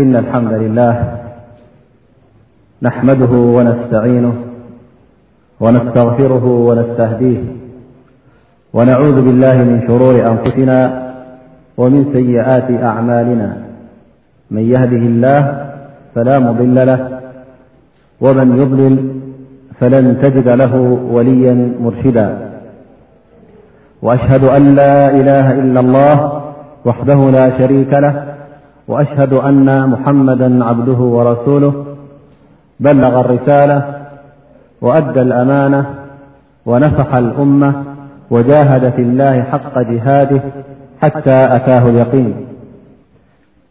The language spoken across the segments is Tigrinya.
إن الحمد لله نحمده ونستعينه ونستغفره ونستهديه ونعوذ بالله من شرور أنفسنا ومن سيئات أعمالنا من يهده الله فلا مضل له ومن يضلل فلن تجد له وليا مرشدا وأشهد أن لا إله إلا الله وحده لا شريك له وأشهد أن محمدا عبده ورسوله بلغ الرسالة وأدى الأمانة ونفح الأمة وجاهد في الله حق جهاده حتى أتاه اليقين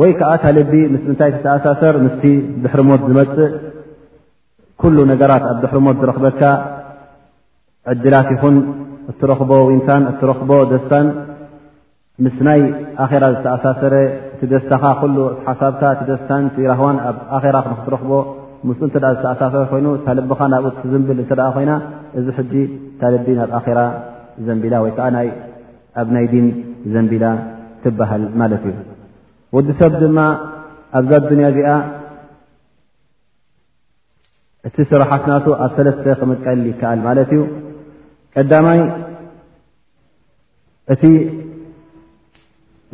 ወይ ከኣ እታ ልቢ ምስ ምንታይ ትተኣሳሰር ምስቲ ድሕሪ ሞት ዝመጽእ ኩሉ ነገራት ኣብ ድሕሪ ሞት ዝረኽበካ ዕድላት ይኹን እትረኽቦ ዊንታን እትረኽቦ ደስታን ምስ ናይ ኣኼራ ዝተኣሳሰረ እቲ ደስታኻ ኩሉ እቲ ሓሳብካ እቲ ደስታን እቲ ራህዋን ኣብ ኣኼራ ክንክትረኽቦ ምስ እንተ ዝተኣሳሰረ ኮይኑ እታ ልብኻ ናብኡ ትዝንብል እንተ ኮይና እዚ ሕጂ እታ ልቢ ናብ ኣኼራ ዘንቢላ ወይ ከዓ ናይ ኣብ ናይ ዲን ዘንቢላ ትበሃል ማለት እዩ ወዲ ሰብ ድማ ኣብዛ ኣዱንያ እዚኣ እቲ ስራሓትናቱ ኣብ ሰለስተ ክምቀል ይከኣል ማለት እዩ ቀዳማይ እቲ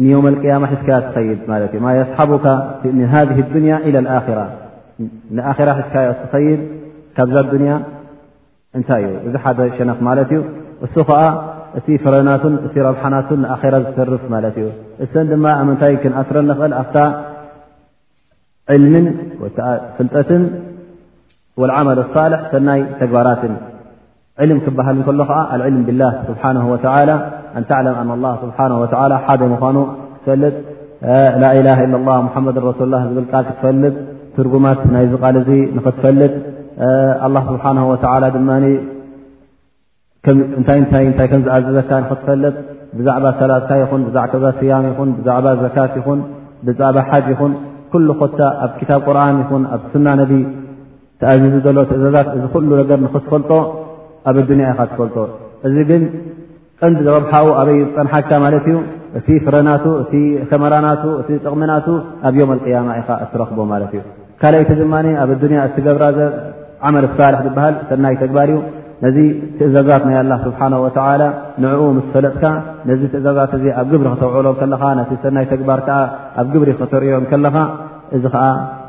ንዮም ኣልቅያማ ሒዝካያ ትኸይድ ማለት እዩ ማ የስሓቡካ ምን ሃ ኣዱንያ ኢላ ኣራ ንኣራ ሒዝካዮ ትኸይድ ካብዛ ኣዱንያ እንታይ እዩ እዚ ሓደ ሸነኽ ማለት እዩ እሱ ከዓ እቲ ፍረናቱን እቲ ረብሓናቱን ንኣኼራ ዝተርፍ ማለት እዩ እሰን ድማ ኣብ ምንታይ ክንኣስረ ንኽእል ኣብታ ዕልምን ወይከዓ ፍልጠትን ወልዓመል ሳልሕ ሰናይ ተግባራትን ዕልም ክበሃል እንከሎ ከዓ ኣልዕልም ብላህ ስብሓን ወተላ ኣንተዕለም ኣን ላ ስብሓን ወላ ሓደ ምኳኑ ክትፈልጥ ላኢላሃ ኢላ ላ ሙሓመድን ረሱሉላ ዝብል ቃል ክትፈልጥ ትርጉማት ናይዚ ቃል እዚ ንኽትፈልጥ ኣላ ስብሓን ወተላ ድማ እንታይ ንታይ እንታይ ከም ዝኣዘዘካ ንኽትፈልጥ ብዛዕባ ሰላትካ ይኹን ብዛዕባ ስያም ይኹን ብዛዕባ ዘካት ይኹን ብዛዕባ ሓጅ ይኹን ኩሉ ኮታ ኣብ ክታብ ቁርን ይኹን ኣብ ስና ነቢ ተኣዚዙ ዘሎ ትእዘዛት እዚ ኩሉ ነገር ንኽትፈልጦ ኣብ ኣዱንያ ኢኻ ትፈልጦ እዚ ግን ቀንዲ ረብሓኡ ኣበይ ዝፀንሓካ ማለት እዩ እቲ ፍረናቱ እቲ ተመራናቱ እቲ ጥቕሚናቱ ኣብ ዮም ኣልቅያማ ኢኻ እትረኽቦ ማለት እዩ ካልይቲ ድማ ኣብ ኣዱንያ እትገብራ ዘ ዓመል ሳልሕ ዝበሃል ሰናይ ተግባር እዩ ነዚ ትእዛዛት ናይ ኣላ ስብሓን ወተላ ንኡ ምስ ፈለጥካ ነዚ ትእዛዛት እዚ ኣብ ግብሪ ከተውዕሎም ከለኻ ነቲ ሰናይ ተግባር ከዓ ኣብ ግብሪ ከተርእዮ ከለኻ እዚ ከዓ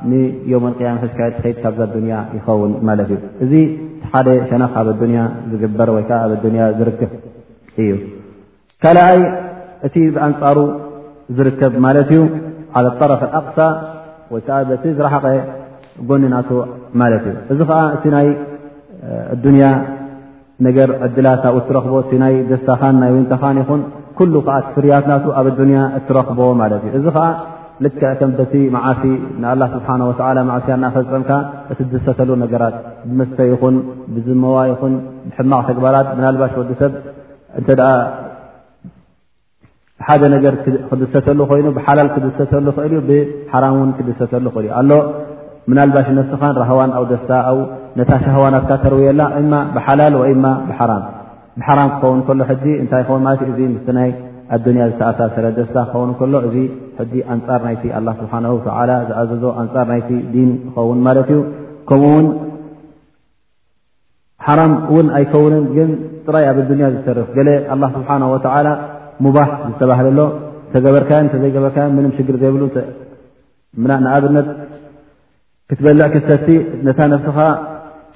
ንዮም ኣልቅያም ሕዝካዮ ትኸይድ ካብዛ ኣዱንያ ይኸውን ማለት እዩ እዚ ሓደ ሸነኽ ኣብ ኣዱንያ ዝግበር ወይ ከዓ ኣብ ኣዱንያ ዝርከብ እዩ ካልኣይ እቲ ብኣንፃሩ ዝርከብ ማለት እዩ ዓለ ጠረፍ ኣቕሳ ወይ ከዓ በቲ ዝረሓቐ ጎኒ ናቶ ማለት እዩ እዚ ከዓ እቲ ናይ ኣዱንያ ነገር ዕድላት ኣብኡ እትረኽቦ እቲ ናይ ደስታኻን ናይ ውንታኻን ይኹን ኩሉ ከዓ ፍርያት ናቱ ኣብ ኣዱንያ እትረኽቦ ማለት እዩ እዚ ከዓ ልክዕ ከም በቲ መዓሲ ንኣላ ስብሓን ወላ ማዕስያ እናፈፀምካ እቲ ዝድሰተሉ ነገራት ብመስተ ይኹን ብዝመዋ ይኹን ብሕማቕ ተግባራት ምናልባሽ ወዲ ሰብ እንተ ሓደ ነገር ክድሰተሉ ኮይኑ ብሓላል ክድሰተሉ ክእል እዩ ብሓራም ውን ክድሰተሉ ክእል እዩ ኣሎ ምናልባሽ ነፍስኻን ራህዋን ኣው ደስታ ኣው ነታ ሻህዋናትካ ተርውየላ እማ ብሓላል ወይማ ብሓራም ብሓራም ክኸውን ከሎ ሕጂ እንታይ ይኸውን ማለት እዚ ምስ ናይ ኣዱንያ ዝተኣሳሰረ ደስታ ክኸውን ከሎ እዚ ሕጂ ኣንፃር ናይቲ ኣላ ስብሓን ወተላ ዝኣዘዞ ኣንፃር ናይቲ ዲን ክኸውን ማለት እዩ ከምኡውን ሓራም እውን ኣይከውንን ግን ጥራይ ኣብ ኣዱንያ ዝተርፍ ገለ ኣላ ስብሓን ወተላ ሙባሕ ዝተባህለ ኣሎ ተገበርካዮን እተዘይገበርካዮ ምንም ሽግር ዘይብሉ ንኣብነት ክትበልዕ ክሰቲ ነታ ነፍስኻ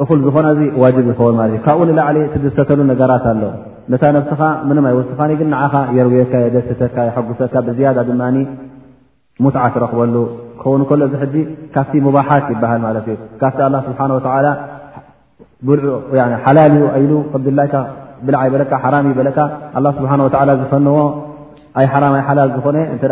እኹል ዝኾነ እዚ ዋጅብ ዝኸውን ማለት እዩ ካብኡ ንላዕሊ ትድሰተሉ ነገራት ኣሎ ነታ ነፍስኻ ምንም ኣይወስኻን ግን ንዓኻ የርውየካ የደስተካ የሐጉሰካ ብዝያዳ ድማ ሙትዓ ትረኽበሉ ክኸውን ከሎ እዚ ሕጂ ካብቲ ሙባሓት ይበሃል ማለት እዩ ካብቲ ኣላ ስብሓን ወተላ ሓላል እዩ ኣይሉ ከብድላይካ ብልዓ ይበለካ ሓራም ይበለካ ኣላ ስብሓን ወተላ ዝፈንዎ ኣይ ሓራም ኣይ ሓላል ዝኾነ እተ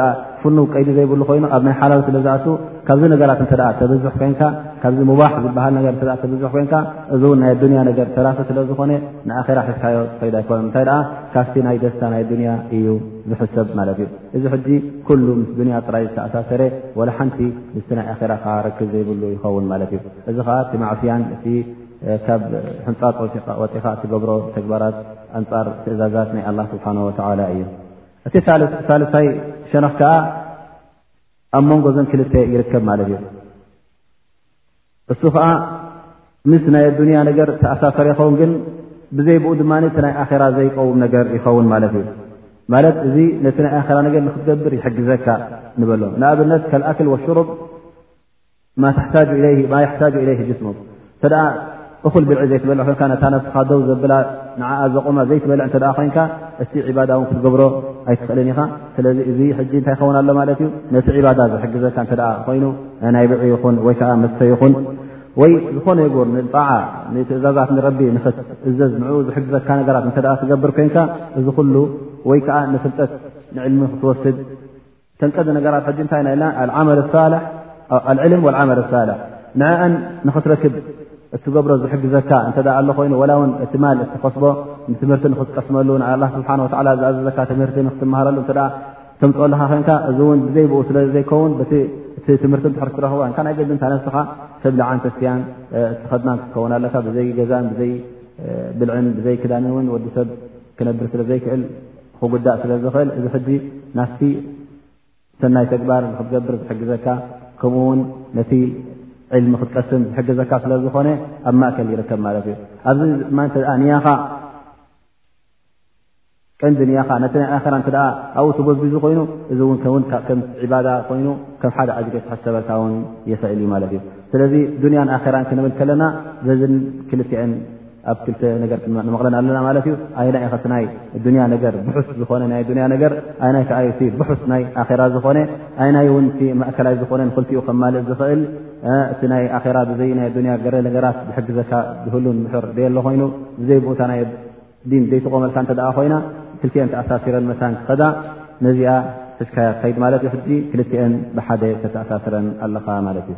ፍኑ ቀይዲ ዘይብሉ ኮይኑ ኣብ ናይ ሓላል ስለ ዝኣት ካብዚ ነገራት እተ ተብዝሕ ኮይንካ ካብዚ ሙባሕ ዝበሃል ነገር ተብዝሕ ኮይንካ እዚ እውን ናይ ኣዱንያ ነገር ተራፊ ስለ ዝኾነ ንኣኼራ ሒዝካዮ ከይድ ኣይኮነን እንታይ ደኣ ካብቲ ናይ ደስታ ናይ ኣዱንያ እዩ ዝሕሰብ ማለት እዩ እዚ ሕጂ ኩሉ ምስ ዱንያ ጥራይ ዝተኣሳሰረ ወላ ሓንቲ ምስቲ ናይ ኣኼራ ከ ርክብ ዘይብሉ ይኸውን ማለት እዩ እዚ ከዓ እቲ ማዕስያን እቲ ካብ ሕንፃፅ ወፂኻ እትገብሮ ተግባራት ኣንፃር ትእዛዛት ናይ ኣላ ስብሓን ወተላ እዩ እቲ ሳልሳይ ሸነኽ ከዓ ኣብ መንጎ ዘን ክልተ ይርከብ ማለት እዩ እሱ ከዓ ምስ ናይ ኣዱንያ ነገር ተኣሳሰር ይኸውን ግን ብዘይ ብኡ ድማ እቲ ናይ ኣራ ዘይቀውም ነገር ይኸውን ማለት እዩ ማለት እዚ ነቲ ናይ ኣራ ነገር ንክትገብር ይሕግዘካ ንበሎ ንኣብነት ከልኣክል ወሽሩብ ማታሕታጅ ማይሕታጅ ኢለይ ጅስሙ እተ እኹል ብልዒ ዘይትበልዕ ኮንካ ነታ ነብስኻ ደው ዘብላ ንዓኣ ዘቑማ ዘይትበልዕ እንተ ኮይንካ እቲ ዕባዳ እውን ክትገብሮ ኣይትኽእልን ኢኻ ስለዚ እዚ ሕጂ እንታይ ይኸውን ኣሎ ማለት እዩ ነቲ ዕባዳ ዝሕግዘካ እተ ኮይኑ ናይ ብዒ ይኹን ወይ ከዓ መስተ ይኹን ወይ ዝኾነ ይጉር ንጣዓ ንትእዛዛት ንረቢ ንኽትእዘዝ ንኡ ዝሕግዘካ ነገራት እተ ትገብር ኮይንካ እዚ ኩሉ ወይ ከዓ ንፍልጠት ንዕልሚ ክትወስድ እተን ቀንዲ ነገራት ሕጂ እንታይ ናይ ኢልና ኣልዓመል ሳልሕ ኣልዕልም ወልዓመል ሳልሕ ንዕአን ንኽትረክብ እትገብሮ ዝሕግዘካ እንተ ኣሎ ኮይኑ ወላ እውን እቲ ማል እትኸስቦ ንትምህርቲ ንኽትቀስመሉ ንኣላ ስብሓን ወላ ዝኣዘዘካ ትምህርቲ ንክትመሃረሉ እተ ተምፅኦለካ ኮንካ እዚ እውን ብዘይብኡ ስለ ዘይከውን እቲ ትምህርቲ ንትሕር ክትረኽቦ እንካ ናይ ገድንታ ነስኻ ተብልዓን ተስትያን እትኸድናን ክትከውን ኣለካ ብዘይ ገዛን ብዘይ ብልዕን ብዘይ ክዳንን እውን ወዲ ሰብ ክነብር ስለ ዘይክእል ክጉዳእ ስለ ዝኽእል እዚ ሕጂ ናፍቲ ሰናይ ተግባር ንክትገብር ዝሕግዘካ ከምኡ ውን ነቲ ዕልሚ ክትቀስም ዝሕግዘካ ስለ ዝኾነ ኣብ ማእከል ይርከብ ማለት እዩ ኣብዚ ድማ እተ ንያኻ ቀንዲ ንያኻ ነቲ ናይ ኣራ እተ ኣብኡ ተጎዝቢዙ ኮይኑ እዚ ውን ከውን ከም ዕባዳ ኮይኑ ከም ሓደ ኣጅገ ክሕሰበካ ውን ይኽእል እዩ ማለት እዩ ስለዚ ዱንያን ኣራን ክንብል ከለና ዘዝን ክልትአን ኣብ ክልተ ነገር ንመቕለን ኣለና ማለት እዩ ኣይናይ ኸቲ ናይ ዱንያ ነገር ብሑስ ዝኾነ ናይ ዱንያ ነገር ኣይናይ ከኣ ዩ ብሑስ ናይ ኣራ ዝኾነ ኣይናይ እውን ማእከላይ ዝኾነ ንክልቲኡ ከማልእ ዝኽእል እቲ ናይ ኣራ ብዘይ ናይ ዱንያ ገረ ነገራት ዝሕግዘካ ዝህሉን ምሕር ዘየሎ ኮይኑ ብዘይ ቦታ ናይ ዲን ዘይትቆመልካ እንተ ደኣ ኮይና ክልቲኤን ተኣሳሲረን መታን ክኸዳ ነዚኣ ሕዝካያ ትኸይድ ማለት እዩ ሕጂ ክልትኤን ብሓደ ተተኣሳስረን ኣለኻ ማለት እዩ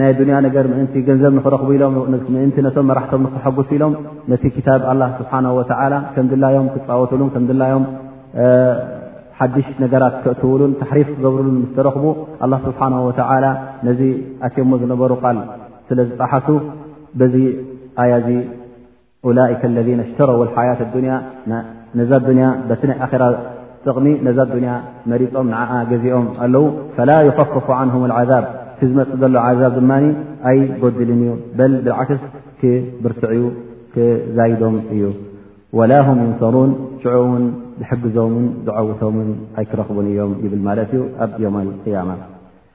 ናይ ዱንያ ነገር ምእንቲ ገንዘብ ንኽረኽቡ ኢሎም ምእንቲ ነቶም መራሕቶም ንክሐጉሱ ኢሎም ነቲ ክታብ ኣላ ስብሓን ወተዓላ ከም ድላዮም ክፃወትሉን ከም ድላዮም ሓድሽ ነገራት ክእትውሉን ታሕሪፍ ክገብርሉን ምስ ተረኽቡ ኣላ ስብሓን ወተዓላ ነዚ ኣትዮሞ ዝነበሩ ቃል ስለ ዝፀሓሱ በዚ ኣያ እዚ ላይከ ለذ ሽተረው ሓያት ኣዱንያ ነዛ ኣዱንያ በቲ ናይ ኣራ ጥቕሚ ነዛ ኣዱንያ መሪፆም ንዓኣ ገዚኦም ኣለዉ ፈላ ይኸፍፉ ዓንሁም ዓዛብ እቲ ዝመፅ ዘሎ ዓዛብ ድማ ኣይጎድልን እዩ በል ብልዓትስ ክብርትዕ እዩ ክዛይዶም እዩ ወላ ሁም ይንሰሩን ሽዑ እውን ዝሕግዞምን ዝዐውቶምን ኣይክረኽቡን እዮም ይብል ማለት እዩ ኣብ ዮም ያማ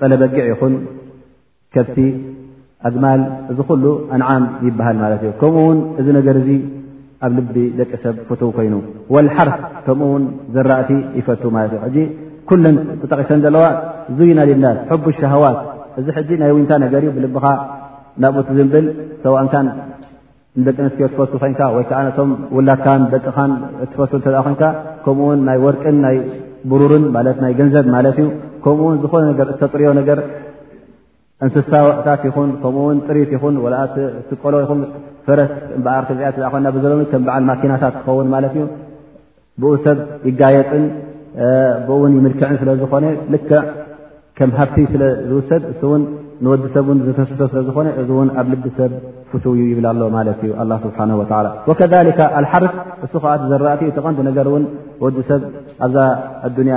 ጠለ በጊዕ ይኹን ከብቲ ኣግማል እዚ ኩሉ ኣንዓም ይበሃል ማለት እዩ ከምኡ ውን እዚ ነገር እዚ ኣብ ልቢ ደቂ ሰብ ፍትው ኮይኑ ወልሓርፍ ከምኡ ውን ዘራእቲ ይፈት ማለት እዩ ሕጂ ኩለን ተጠቂሰን ዘለዋ ዙይና ልናስ ሕቡ ሸሃዋት እዚ ሕጂ ናይ ዊንታ ነገር እዩ ብልብኻ ናብኡ ትዝንብል ሰዋእንካን ንደቂ ኣንስትዮ ትፈቱ ኮንካ ወይ ከዓ ነቶም ውላድካን ደቅኻን እትፈቱ እተ ኮንካ ከምኡውን ናይ ወርቅን ናይ ብሩርን ማለት ናይ ገንዘብ ማለት እዩ ከምኡውን ዝኾነ ነገር እተጥርዮ ነገር እንስሳታት ይኹን ከምኡውን ጥሪት ይኹን ወ ትቀሎ ይኹን ፈረስ እምበኣር ክዚኣ ኮና ብዘሎኒ ከም በዓል ማኪናታት ትኸውን ማለት እዩ ብኡ ሰብ ይጋየፅን ብኡውን ይምልክዕን ስለ ዝኾነ ልክዕ ከም ሃብቲ ስለ ዝውሰድ እሱ እውን ንወዲ ሰብ ን ዝተስቶ ስለ ዝኾነ እዚ እውን ኣብ ልቢ ሰብ ፍትው ዩ ይብል ኣሎ ማለት እዩ ኣላ ስብሓን ወላ ወከካ ኣልሓርፍ እሱ ከዓት ዘራእቲ እቲቐንዲ ነገር እውን ወዲ ሰብ ኣብዛ ኣዱንያ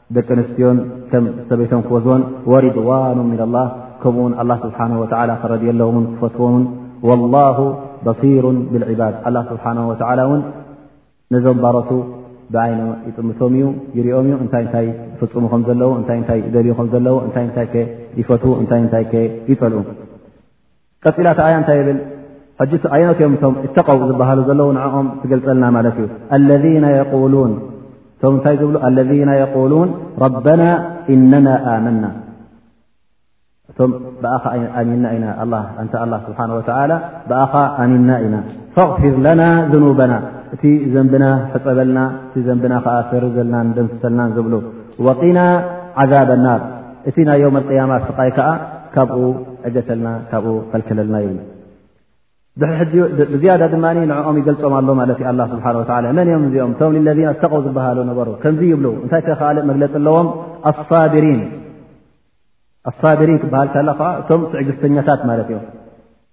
ደቂ ኣንስትዮን ከም ሰበይቶም ክወዝቦን ወሪድዋኑ ምን ኣላህ ከምኡውን ኣላ ስብሓን ወላ ክረድየለዎምን ክፈትዎምን ወላሁ በሲሩ ብልዕባድ ኣላ ስብሓን ወላ እውን ነዞም ባሮቱ ብኣይኖ ይጥምቶም እዩ ይርኦም እዩ እንታይ እንታይ ፍፁሙ ከም ዘለዉ እንታይ እንታይ ይደልዩ ከም ዘለዉ እንታይ እንታይ ከ ይፈትዉ እንታይ እንታይ ከ ይፀልኡ ቀፂላ እቲ ኣያ እንታይ ይብል ሕጂ እቲ ኣየኖት እዮም እቶም እተቀው ዝበሃሉ ዘለዉ ንዕኦም ትገልፀልና ማለት እዩ ኣለذነ የቁሉን እቶም እንታይ ዝብሉ ኣለذነ የቁሉን ረበና እነና ኣመና እቶም ብኣኻ ኣሚና ኢና ኣላ ኣንተ ኣላ ስብሓን ወተላ ብኣኻ ኣሚና ኢና ፈቕፊር ለና ዝኑበና እቲ ዘንብና ሕፀበልና እቲ ዘንብና ከዓ ሰር ዘልናን ደምስሰልናን ዝብሉ ወቂና ዓዛብ ናር እቲ ናይ ዮም ኣልቅያማ ስቓይ ከዓ ካብኡ ዕገተልና ካብኡ ፈልከለልና ይብሉ ብዝያዳ ድማ ንዕኦም ይገልፆም ኣሎ ማለት ዩ ኣላ ስብሓን ወላ መን እዮም እዚኦም እቶም ለዚና ተቀ ዝበሃሉ ነበሩ ከምዚ ይብሉ እንታይ ተካል መግለፂ ኣለዎም ኣሳብሪን ክበሃል ካላ ከዓ እቶም ትዕግስተኛታት ማለት እዮም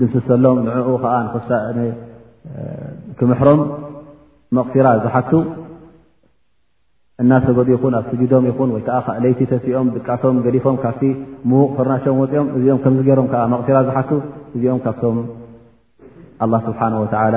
ድምስሰሎም ንዕኡ ከዓ ንክሳ ክምሕሮም መቕፊራ ዝሓቱ እናሰገዱ ይኹን ኣብ ስጊዶም ይኹን ወይ ከዓ ለይቲ ተሲኦም ድቃሶም ገዲፎም ካብቲ ምዉቕ ፍርናሾም ወፂኦም እዚኦም ከምዚ ገይሮም ከዓ መቕፊራ ዝሓቱ እዚኦም ካብቶም ኣላ ስብሓን ወተዓላ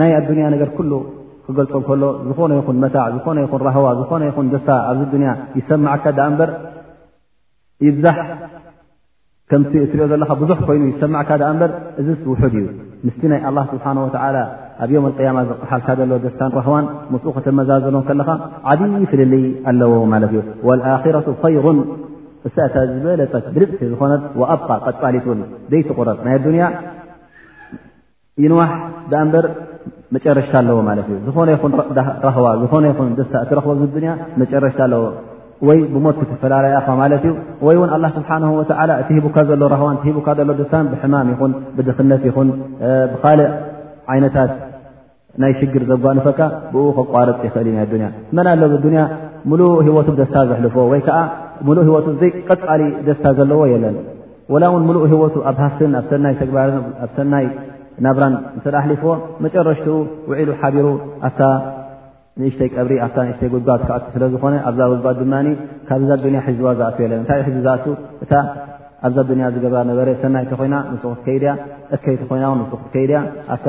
ናይ ኣዱንያ ነገር ኩሉ ክገልጾ ከሎ ዝኾነ ይኹን መታዕ ዝኾነ ይኹን ራህዋ ዝኾነ ይኹን ደስታ ኣብዚ ዱንያ ይሰማዕካ ዳኣ እምበር ይብዛሕ ከምቲ እትሪኦ ዘለካ ብዙሕ ኮይኑ ይሰማዕካ ዳኣ እምበር እዚ ውሑድ እዩ ምስቲ ናይ ኣላ ስብሓን ወተላ ኣብ ዮም ኣልቅያማ ዘቕሓልካ ዘሎ ደስታን ራህዋን ምስኡ ከተመዛዘኖ ከለኻ ዓብዪ ፍልልይ ኣለዎ ማለት እዩ ወልኣኪረቱ ኸይሩን እሳ እታ ዝበለፀት ብልፅቲ ዝኾነት ወኣብቃ ቀፃሊት ውን ዘይትቑረፅ ናይ ኣዱንያ ይንዋሕ ደኣ እምበር መጨረሽታ ኣለዎ ማለት እዩ ዝኾነ ይኹን ራህዋ ዝኾነ ይኹን ደስታ እትረኽቦ ዝዱንያ መጨረሽታ ኣለዎ ወይ ብሞት ክትፈላለያ ኸ ማለት እዩ ወይ እውን ኣላ ስብሓን ወተላ እቲ ሂቡካ ዘሎ ራህዋን ሂቡካ ዘሎ ደስታን ብሕማም ይኹን ብድኽነት ይኹን ብካልእ ዓይነታት ናይ ሽግር ዘጓንፈካ ብኡ ከቋርፅ ይኽእል እዩ ናይ ኣዱንያ መን ኣሎ ብዱንያ ሙሉእ ሂወቱ ደስታ ዘሕልፎ ወይ ከዓ ሙሉእ ሂወቱ ዘይቀፃሊ ደስታ ዘለዎ የለን ወላ እውን ምሉእ ህይወቱ ኣብ ሃፍትን ኣብ ሰናይ ተግባርን ኣብ ሰናይ ናብራን እንተ ኣሕሊፍዎ መጨረሽትኡ ውዒሉ ሓቢሩ ኣብታ ንእሽተይ ቀብሪ ኣብታ ንእሽተይ ጉድጓድ ክኣት ስለ ዝኾነ ኣብዛ ጉድጓድ ድማ ካብዛ ኣዱንያ ሒዝዋ ዝኣት የለን እንታይ ዩ ሒዚ ዝኣት እታ ኣብዛ ኣዱንያ ዝገብራ ነበረ ሰናይ እተኮይና ንሱ ክትከይድያ እከይትኮይና ን ክትከይድያ ኣብታ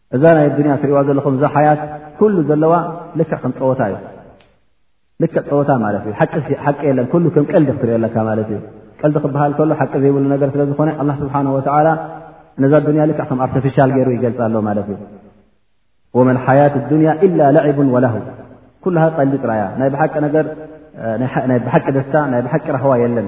እዛ ናይ ኣዱንያ ትሪእዋ ዘለኹም እዛ ሓያት ኩሉ ዘለዋ ልክዕ ከም ፀወታ እዩ ልክዕ ፀወታ ማለት እዩ ሓቂ የለን ኩሉ ከም ቀልዲ ክትሪኦ ኣለካ ማለት እዩ ቀልዲ ክበሃል ከሎ ሓቂ ዘይብሉ ነገር ስለ ዝኾነ ኣላ ስብሓን ወተዓላ ነዛ ኣዱንያ ልክዕ ከም ኣርተፊሻል ገይሩ ይገልፃ ኣሎ ማለት እዩ ወመን ሓያት ኣዱንያ ኢላ ለዒቡን ወላሁ ኩሉሃ ቀልዲ ጥራያ ናይ ብሓቂ ነገር ናይ ብሓቂ ደስታ ናይ ብሓቂ ራህዋ የለን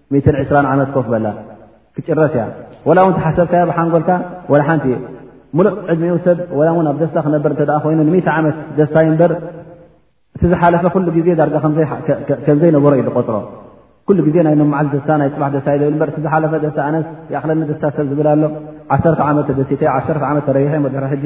120 ዓመት ኮፍ በላ ክጭረስ እያ ወላ እውን ተሓሰብካዮ ብሓንጎልካ ወላ ሓንቲ እየ ሙሉእ ዕድሚኡ ሰብ ወላ እውን ኣብ ደስታ ክነበር እተ ኮይኑ ን ዓመት ደስታ ይንበር እቲ ዝሓለፈ ኩሉ ግዜ ዳርጋ ከምዘይነበሮ እዩ ዝቆፅሮ ኩሉ ግዜ ናይ መማዓል ደስታ ናይ ፅባሕ ደስታ እዩ ዘብል በር እቲ ዝሓለፈ ደስታ ኣነስ ይኣክለኒ ደስታ ሰብ ዝብል ኣሎ ዓሰርተ ዓመት ተደሲተ ዓሰርተ ዓመት ተረይሐ መድሕሪ ሕጂ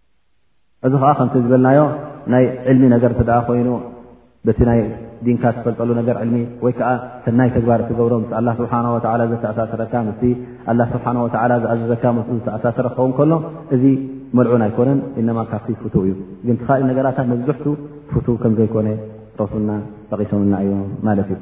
እዚ ከዓ ከምቲ ዝበልናዮ ናይ ዕልሚ ነገር እተ ኮይኑ በቲ ናይ ዲንካ ትፈልጠሉ ነገር ዕልሚ ወይ ከዓ ሰናይ ተግባር እትገብሮ ምስ ኣላ ስብሓን ወላ ዘተኣሳስረካ ምስ ኣላ ስብሓን ወላ ዝኣዘዘካ ምስ ዝተኣሳስረ ክኸውን ከሎ እዚ መልዑን ኣይኮነን እነማ ካብቲ ፍት እዩ ግን ተካልእ ነገራታ መብዝሕቱ ፍት ከምዘይኮነ ረሱልና ጠቂሶምና እዮም ማለት እዩ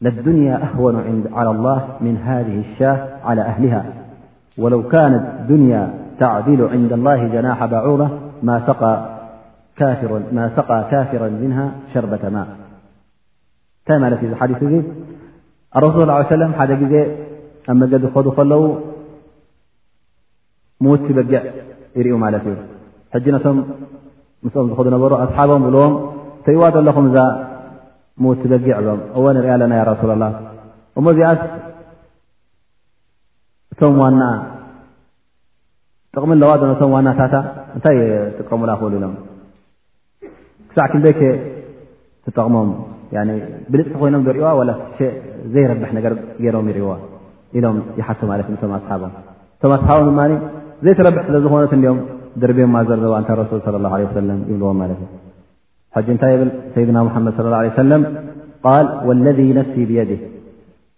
للدنيا أهون على الله من هذه الشاة على أهلها ولو كانت دنيا تعدل عند الله جناح بعوظة ما سقى كافرا منها شربة ماء ملحديث الرسو صلى له عليه وسلم حدج أمدخلو ምውቲ በጊዕ ይርዩ ማለት እዩ ሕጂ ነቶም ምስኦም ዝኸዱ ነበሩ ኣስሓቦም ብልዎም እተይዋ ዘለኹም እዛ ምውቲ በጊዕ ብሎም እወ ንሪኣ ኣለና ያ ረሱላ ላ እሞ እዚኣስ እቶም ዋና ጥቕሚ ኣለዋ ዶ ነቶም ዋናታታ እንታይ ጥቀሙላ ክብሉ ኢሎም ክሳዕ ክንደይ ከ ትጠቕሞም ብልፅቲ ኮይኖም ዝሪእዋ ዋላ ዘይረብሕ ነገር ገይሮም ይሪእዋ ኢሎም ይሓሱ ማለት እ ቶም ኣስሓቦም እቶም ኣስሓቦም ድማ ዘይትረብሕ ስለ ዝኾነት እንኦም ድርብዮማ ዘረዘባ እንታ ረሱል ለ ላ ለ ሰለም ይብልዎም ማለት እዩ ሕጂ እንታይ ይብል ሰይድና ሙሓመድ ለ ላ ለ ሰለም ቃል ወለذ ነፍሲ ብየዲ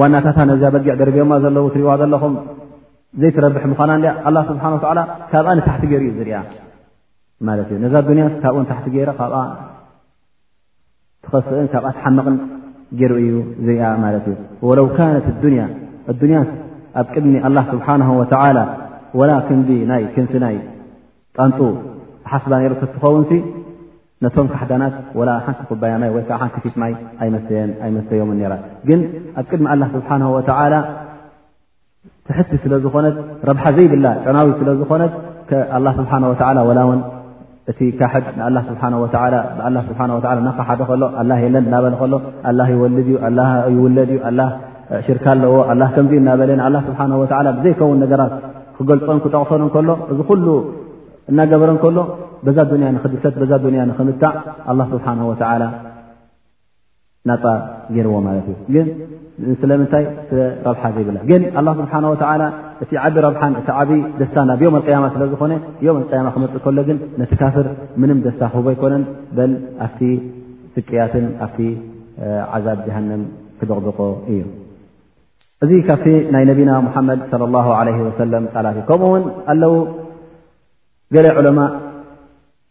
ዋናታታ ነዚኣ በጊዕ ደርብዮማ ዘለዉ ትሪእዋ ዘለኹም ዘይትረብሒ ምዃና እኣ ኣላ ስብሓን ወላ ካብኣ ንታሕቲ ገይሩ እዩ ዝርያ ማለት እዩ ነዛ ኣዱንያ ካብኡ ንታሕቲ ገይረ ካብኣ ትኸስእን ካብኣ ትሓምቕን ገይሩ እዩ ዝርያ ማለት እዩ ወለው ካነት ኣዱንያ ኣዱንያ ኣብ ቅድሚ ኣላ ስብሓን ወተላ ወላ ክንዲ ናይ ክንፊ ናይ ጣንጡ ሓስባ ነይሩ ከትኸውንሲ ነቶም ካሕዳናት ወላ ሓንቲ ኩባያ ማይ ወይ ከዓ ሓንቲ ፊት ማይ ኣይመስተየን ኣይመስተዮምን ነራ ግን ኣብ ቅድሚ ኣላ ስብሓን ወተላ ትሕቲ ስለ ዝኾነት ረብሓ ዘይብላ ጨናዊ ስለ ዝኾነት ኣላ ስብሓን ወተላ ወላ ውን እቲ ካሕድ ንኣላ ስብሓ ወላ ብኣላ ስብሓ ወላ ናካሓደ ከሎ ኣላ የለን እናበለ ከሎ ኣላ ይወልድ እዩ ኣላ ይውለድ እዩ ኣላ ሽርካ ኣለዎ ኣላ ከምዚ እናበለ ንኣላ ስብሓ ወላ ብዘይከውን ነገራት ክገልፆን ክጠቕሶን ከሎ እዚ ኩሉ እናገበረ ከሎ በዛ ዱንያ ንክድሰት በዛ ዱንያ ንክምታዕ ኣላ ስብሓን ወተላ ናፃ ገይርዎ ማለት እዩ ግን ስለምንታይ ስለ ረብሓ ዘይብላ ግን ኣላ ስብሓን ወተላ እቲ ዓቢ ረብሓን እቲ ዓብ ደስታ ናብ ዮም ኣልቅያማ ስለ ዝኾነ ዮም ኣልቅያማ ክመፅእ ከሎ ግን ነቲ ካፍር ምንም ደስታ ክህቦ ኣይኮነን በል ኣብቲ ስቅያትን ኣብቲ ዓዛብ ጀሃንም ክደቕድቆ እዩ እዚ ካብቲ ናይ ነቢና ሙሓመድ ለ ላ ለ ወሰለም ቃላት እዩ ከምኡ ውን ኣለው ገለ ዑለማ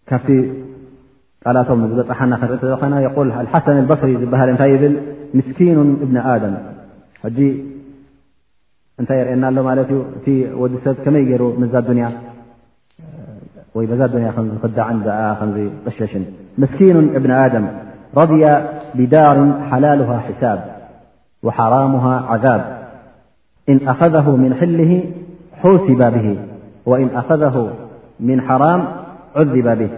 ካብቲ ቃላቶም ዝበፅሓና ክንርኢ ተዘኸና የል ሓሰን በስሪ ዝበሃል እንታይ ይብል ምስኪኑ እብኒ ኣደም ሕጂ እንታይ የርእየና ኣሎ ማለት እዩ እቲ ወዲ ሰብ ከመይ ገይሩ ዛ ዱንያ ወይ በዛ ዱንያ ከም ዝክዳዕን ኣ ከም ዝቕሸሽን ምስኪኑ እብኒ ኣደም ረድያ ብዳርን ሓላልሃ ሕሳብ ሓራሙ عذብ إن أخذه من حله حوسب به وإن أخذه من حرام عذب به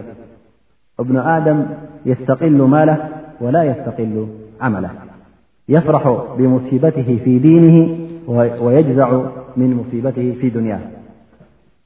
بن آدم يستقل ماله ولا يستقل عمل يفرح بمصيبته في دينه ويجزع من مصيبته في دنياه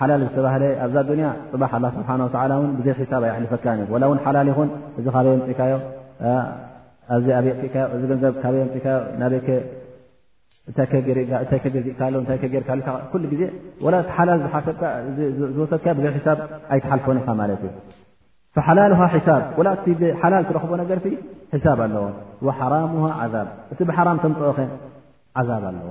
ሓላል ዝተባህለ ኣብዛ ኣዱንያ ፅባሕ ኣላ ስብሓን ወተላ እውን ብዘይ ሒሳብ ኣይሕልፈካን እዩ ወላ እውን ሓላል ይኹን እዚ ካበይ ኣምፅእካዮ ኣዚ ኣበይ ኣፅእካዮ እዚ ገንዘብ ካበይ ኣምፅእካዮ ናበይ እንታይ እታይ ከገዚእካ ኣሎ እታይ ከገርካ ካ ኩሉ ግዜ ወላ እቲ ሓላል ዝሓሰብካ ዝወሰድካ ብዘይ ሒሳብ ኣይትሓልፎን ኢኻ ማለት እዩ ሓላል ውሃ ሒሳብ ወላ እቲ ሓላል ትረኽቦ ነገር ሒሳብ ኣለዎ ወሓራም ውሃ ዓዛብ እቲ ብሓራም ተምፅኦኸ ዓዛብ ኣለዎ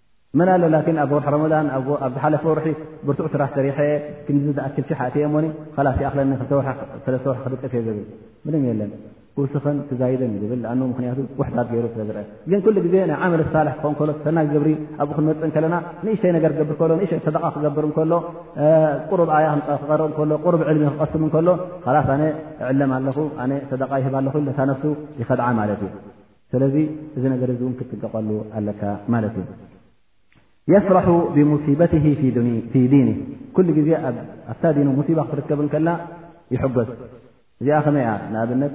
መን ኣሎ ላኪን ኣብ ወርሒ ረመዳን ኣብ ዝሓለፈ ወርሒ ብርቱዕ ስራሕ ሰሪሐ ክንዚ ዝኣክል ሽሕ ኣትየ ሞኒ ላስ ይኣክለኒ ክልተ ወርሒ ሰለስተ ወርሒ ክድቅስ እየ ዝብል ምንም የለን ክውስኽን ክዛይደን እዩ ዝብል ኣኑ ምክንያቱ ውሕታት ገይሩ ስለ ዝርአ ግን ኩሉ ግዜ ናይ ዓመል ሳልሕ ክኸውን ከሎ ሰናይ ግብሪ ኣብኡ ክንመፅእ እንከለና ንእሽተይ ነገር ክገብር ከሎ ንእሽተይ ሰደቃ ክገብር እንከሎ ቁሩብ ኣያ ክቐርብ እንከሎ ቁሩብ ዕልሚ ክቐስም እንከሎ ላስ ኣነ እዕለም ኣለኹ ኣነ ሰደቃ ይህብ ኣለኹ ኢሉ ነታ ነፍሱ ይኸድዓ ማለት እዩ ስለዚ እዚ ነገር እዚ እውን ክትጥቀቀሉ ኣለካ ማለት እዩ የፍራሑ ብሙሲበት ፊ ዲኒ ኩሉ ግዜ ኣብታ ዲኑ ሙሲባ ክትርከብ ከላ ይሕገዝ እዚኣ ከመይ እያ ንኣብነት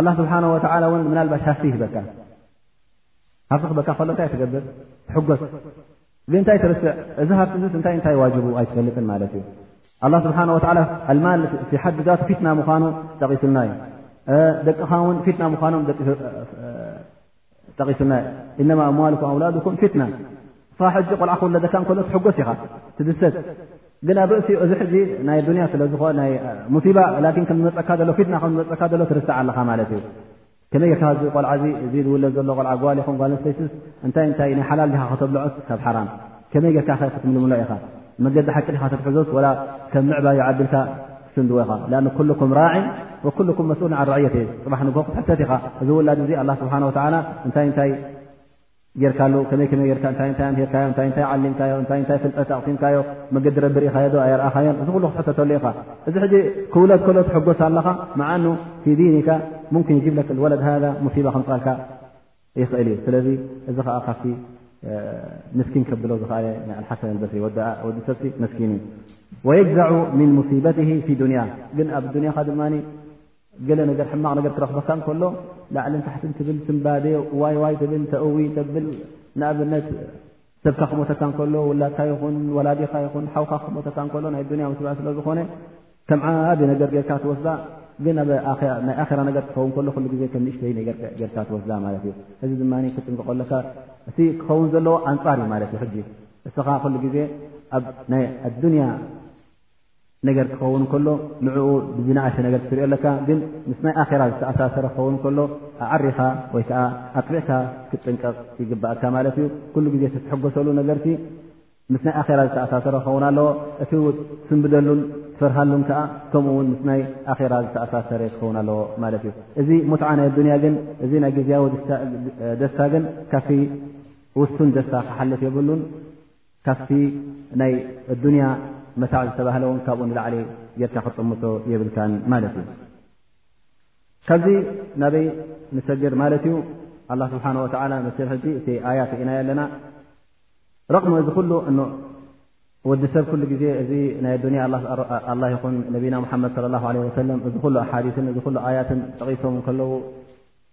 ኣላ ስብሓን ወተላ እውን ምናልባሽ ሃፍቲ ይህበካ ሃፍቲ ክበካ ከሎ እንታይ ትገብር ትሕገዝ ግን እንታይ ትርስዕ እዚ ሃብቲዚስ እንታይ እንታይ ዋጅቡ ኣይትፈልጥን ማለት እዩ ኣላ ስብሓን ወላ ኣልማል ፊ ሓዲ ዛት ፊትና ምዃኑ ጠቒሱልና እዩ ደቅኻ ውን ፊትና ምዃኖም ጠቒሱና እዩ እነማ ኣምዋልኩ ኣውላድኩም ፊትና ካ ሕጂ ቆልዓ ክወለደካ ከሎ ትሕጎስ ኢኻ ትድሰት ግን ኣብ ርእሲኡ እዚ ሕዚ ናይ ዱንያ ስለዝኾ ናይ ሙሲባ ላኪን ከምዝመፀካ ዘሎ ፊትና ከም ዝመፀካ ዘሎ ትርሳዕ ኣለኻ ማለት እዩ ከመይ ጌርካ እዚ ቆልዓ እዚ እዚ ዝውለድ ዘሎ ቆልዓ ጓል ይኹን ጓል ኣንስተይቲስ እንታይ እንታይ ናይ ሓላል ዲኻ ከተብልዖስ ካብ ሓራም ከመይ ጌርካ ከ ክትምልምሎ ኢኻ መገዲ ሓቂ ዲኻ ተትሕዞስ ወላ ከም ምዕባዩ ዓድልካ ትስንድዎ ኢኻ ኣ ኩልኩም ራዕን ወኩልኩም መስኡልን ዓ ራዕየት እየ ፅባሕ ንግሆ ክትሕተት ኢኻ እዚ ውላድ እዚ ኣላ ስብሓን ወተዓላ እንታይ እንታይ ጌርካሉ ከመይ ከመይ ጌርካ እንታይ እንታይ ኣምሂርካዮ እንታይ እንታይ ዓሊምካዮ እንታይ እንታይ ፍልጠት ኣቕሲምካዮ መገዲ ረቢ ርኢኻዮዶ ኣየርኣኻዮን እዚ ኩሉ ክትሕተተሉ ኢኻ እዚ ሕጂ ክውለድ ከሎ ትሕጎስ ኣለኻ መዓኑ ፊ ዲኒካ ሙምኪን ይጅብለክ ወለድ ሃ ሙሲባ ከምፃልካ ይኽእል እዩ ስለዚ እዚ ከዓ ካብቲ ምስኪን ከብሎ ዝኸኣለ ናይ ኣልሓሰን ኣልበስሪ ወዲ ሰብሲ መስኪን እዩ ወየግዛዑ ምን ሙሲበትሂ ፊ ዱንያ ግን ኣብ ዱንያኻ ድማ ገለ ነገር ሕማቕ ነገር ክረኽበካ እንከሎ ላዕልን ታሕትን ትብል ትንባዴ ዋይ ዋይ ትብል ተእዊ ተብል ንኣብነት ሰብካ ክሞተካ እንከሎ ውላድካ ይኹን ወላዲኻ ይኹን ሓውካ ክሞተካ እንከሎ ናይ ዱንያ ምስባ ስለ ዝኾነ ከም ዓቢ ነገር ጌርካ ትወስዳ ግን ናይ ኣራ ነገር ክኸውን ከሎ ኩሉ ግዜ ከም ንእሽተይ ነገር ጌርካ ትወስዳ ማለት እዩ እዚ ድማ ክጥንቀቆ ኣለካ እቲ ክኸውን ዘለዎ ኣንፃር እዩ ማለት እዩ ሕጂ እስኻ ኩሉ ግዜ ኣብ ናይ ኣዱንያ ነገር ክኸውን ከሎ ንዕኡ ብዝነኣሸ ነገር ክትሪኦ ኣለካ ግን ምስ ናይ ኣራ ዝተኣሳሰረ ክኸውን ከሎ ኣዕሪኻ ወይ ከዓ ኣጥቢዕካ ክትጥንቀቕ ይግባእካ ማለት እዩ ኩሉ ግዜ ትትሐጎሰሉ ነገርቲ ምስ ናይ ኣራ ዝተኣሳሰረ ክኸውን ኣለዎ እቲ ትስንብደሉን ትፈርሃሉን ከዓ ከምኡ ውን ምስ ናይ ኣራ ዝተኣሳሰረ ክኸውን ኣለዎ ማለት እዩ እዚ ሙትዓ ናይ ኣዱንያ ግን እዚ ናይ ግዜያዊ ደስታ ግን ካብቲ ውሱን ደስታ ክሓልፍ የብሉን ካብቲ ናይ ኣዱንያ መታዕ ዝተባህለ ውን ካብኡ ንላዕሊ ጌርካ ክትጥምቶ የብልካን ማለት እዩ ካብዚ ናበይ ንሰግር ማለት እዩ ኣላ ስብሓን ወተላ መሰል ሕጂ እቲ ኣያት ኢናዮ ኣለና ረቕሚ እዚ ኩሉ እ ወዲ ሰብ ኩሉ ግዜ እዚ ናይ ኣዱንያ ኣላ ይኹን ነቢና ሙሓመድ ለ ላ ለ ወሰለም እዚ ኩሉ ኣሓዲትን እዚ ኩሉ ኣያትን ጠቒሶም ከለዉ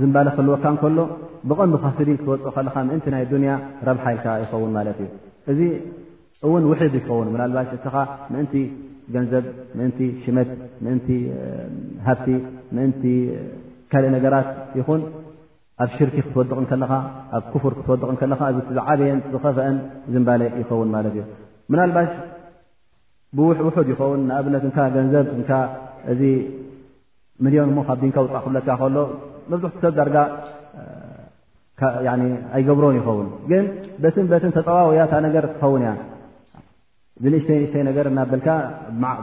ዝምባለ ክህልወካ እንከሎ ብቐንዱ ካብ ስዲን ክትወፅእ ከለኻ ምእንቲ ናይ ዱንያ ረብሓ ኢልካ ይኸውን ማለት እዩ እዚ እውን ውሕድ ይኸውን ምናልባሽ እስኻ ምእንቲ ገንዘብ ምእንቲ ሽመት ምእንቲ ሃብቲ ምእንቲ ካልእ ነገራት ይኹን ኣብ ሽርኪ ክትወድቕ ከለኻ ኣብ ክፉር ክትወድቕ ከለኻ እዚ ዝዓበየን ዝኸፍአን ዝምባለ ይኸውን ማለት እዩ ምናልባሽ ብውሕውሑድ ይኸውን ንኣብነት እን ገንዘብ እ እዚ ሚልዮን ሞ ካብ ዲንካ ውፃእ ክብለካ ከሎ መብዝሕቲ ሰብ ዳርጋ ኣይገብሮን ይኸውን ግን በትን በትን ተፀዋውያታ ነገር ትኸውን እያ ብንእሽተይ ንእሽተይ ነገር እናበልካ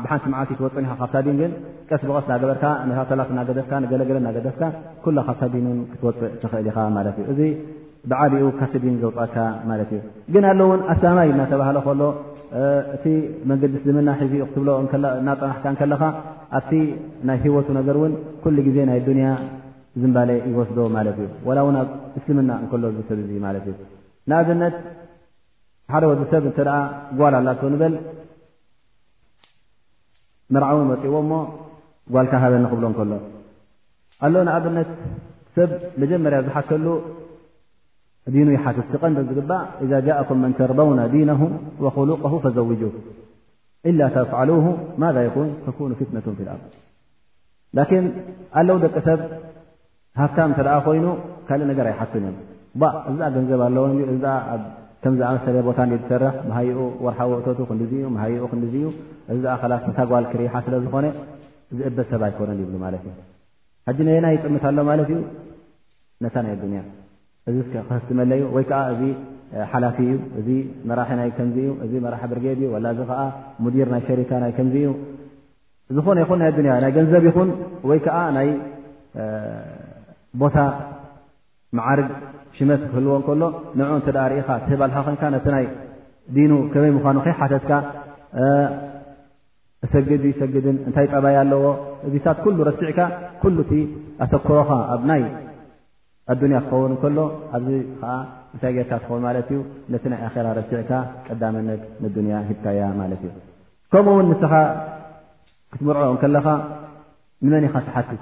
ብሓንቲ መዓልቲ ትወፅን ኢ ካብታ ዲን ግን ቀስ ብቐስ ናገበርካ ነካተላት እናገደፍካ ንገለገለ እናገደፍካ ኩላ ካብታ ዲንን ክትወፅእ ትኽእል ኢኻ ማለት እዩ ብዓቢኡ ካብቲ ዲን ዘውፃካ ማለት እዩ ግን ኣሎ እውን ኣሳማይ እናተባህለ ከሎ እቲ መንገዲ ስልምና ሒዙ ዩ ክትብሎ እናፀናሕካ ከለኻ ኣብቲ ናይ ሂወቱ ነገር እውን ኩሉ ግዜ ናይ ዱንያ ዝምባለ ይወስዶ ማለት እዩ ዋላ እውን ኣብ እስልምና እንከሎ ዝሰብ እዙ ማለት እዩ ንኣብነት ሓደ ወዲ ሰብ እንተ ጓል ኣላቶ ንበል መርዓዊ መፅእዎ እሞ ጓልካ ሃበ ንክብሎ ከሎ ኣሎ ንኣብነት ሰብ መጀመርያ ዝሓተሉ ዲኑ ይሓትት ክቐንዶ ዝግባእ እዛ ጃእኩም መን ተርበውና ዲነሁ ወክሉቀ ፈዘውጁ ኢላ ተፍዓሉ ማዛ ይኹን ተኩኑ ፍትነቱ ፊ ልኣር ላኪን ኣለው ደቂ ሰብ ሃፍታም እተደኣ ኮይኑ ካልእ ነገር ኣይሓትን እዮም እዛ ገንዘብ ኣለዎ እዛ ኣብ ከምዝኣመሰለ ቦታ እ ዝሰርሕ መሃይኡ ወርሓዊ እተቱ ክንዲዚ ዩ መሃይኡ ክንዲዚ ዩ እዛ ከላስ ንሳጓል ክርኢሓ ስለ ዝኾነ ዝእበ ሰብ ኣይኮነን ይብሉ ማለት እዩ ሕጂ ነየና ይጥምት ኣሎ ማለት እዩ ነታ ናይ ኣዱንያ እዚ ክህትመለ ዩ ወይ ከዓ እዚ ሓላፊ እዩ እዚ መራሒ ናይ ከምዚ እዩ እዚ መራሒ ብርጌድ እዩ ወላ እዚ ከዓ ሙዲር ናይ ሸሪካ ናይ ከምዚ እዩ ዝኾነ ይኹን ናይ ኣዱንያ ናይ ገንዘብ ይኹን ወይ ከዓ ናይ ቦታ መዓርግ ሽመት ክህልዎ ከሎ ንዑ እተ ርኢኻ ትህባልካ ኮንካ ነቲ ናይ ዲኑ ከመይ ምኳኑ ከይሓተትካ እሰግድ ይሰግድን እንታይ ጠባይ ኣለዎ እዚታት ኩሉ ረሲዕካ ኩሉ እቲ ኣተክሮኻ ኣብ ናይ ኣዱንያ ክኸውን ከሎ ኣብዚ ከዓ እንታይ ጌርካ ትኸውን ማለት እዩ ነቲ ናይ ኣራ ረሲዕካ ቀዳመነት ንዱንያ ሂብካያ ማለት እዩ ከምኡ ውን ንስኻ ክትምርዖ ከለኻ ንመን ኢኻ ትሓትት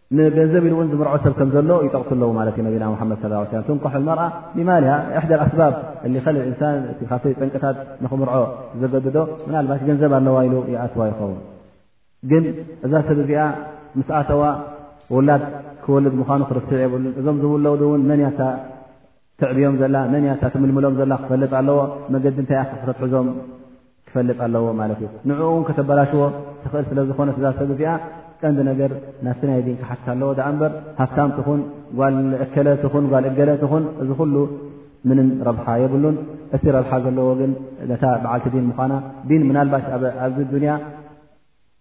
ንገንዘብ ኢሉ እውን ዝምርዖ ሰብ ከም ዘሎ ይጠቕሱ ኣለዉ ማለት እዩ ነቢና ሓመድ ስ ሰ ትንኮሑ መርኣ ሊማል ሕደ ኣስባብ ሊኸል እንሳን እቲ ካብቲ ጠንቅታት ንክምርዖ ዘገድዶ ምናልባሽ ገንዘብ ኣለዋ ኢሉ ይኣትዋ ይኸውን ግን እዛ ሰብ እዚኣ ምስ ኣተዋ ውላድ ክወልድ ምዃኑ ክርስዕ የብሉን እዞም ዝውለዱ እውን መን ያታ ተዕብዮም ዘላ መን እያ እታ ትምልምሎም ዘላ ክፈልጥ ኣለዎ መገዲ እንታይ ኣክ ከተትሕዞም ክፈልጥ ኣለዎ ማለት እዩ ንዕኡ እውን ከተበላሽዎ ትኽእል ስለ ዝኾነ እዛ ሰብ እዚኣ ቀንዲ ነገር ናብቲ ናይ ዲን ክሓትት ኣለዎ ዳኣ እምበር ሃፍታም ትኹን ጓል እከለ ትኹን ጓል እገለ ትኹን እዚ ኩሉ ምንም ረብሓ የብሉን እቲ ረብሓ ዘለዎ ግን ነታ በዓልቲ ዲን ምኳና ዲን ምናልባሽ ኣብዚ ዱንያ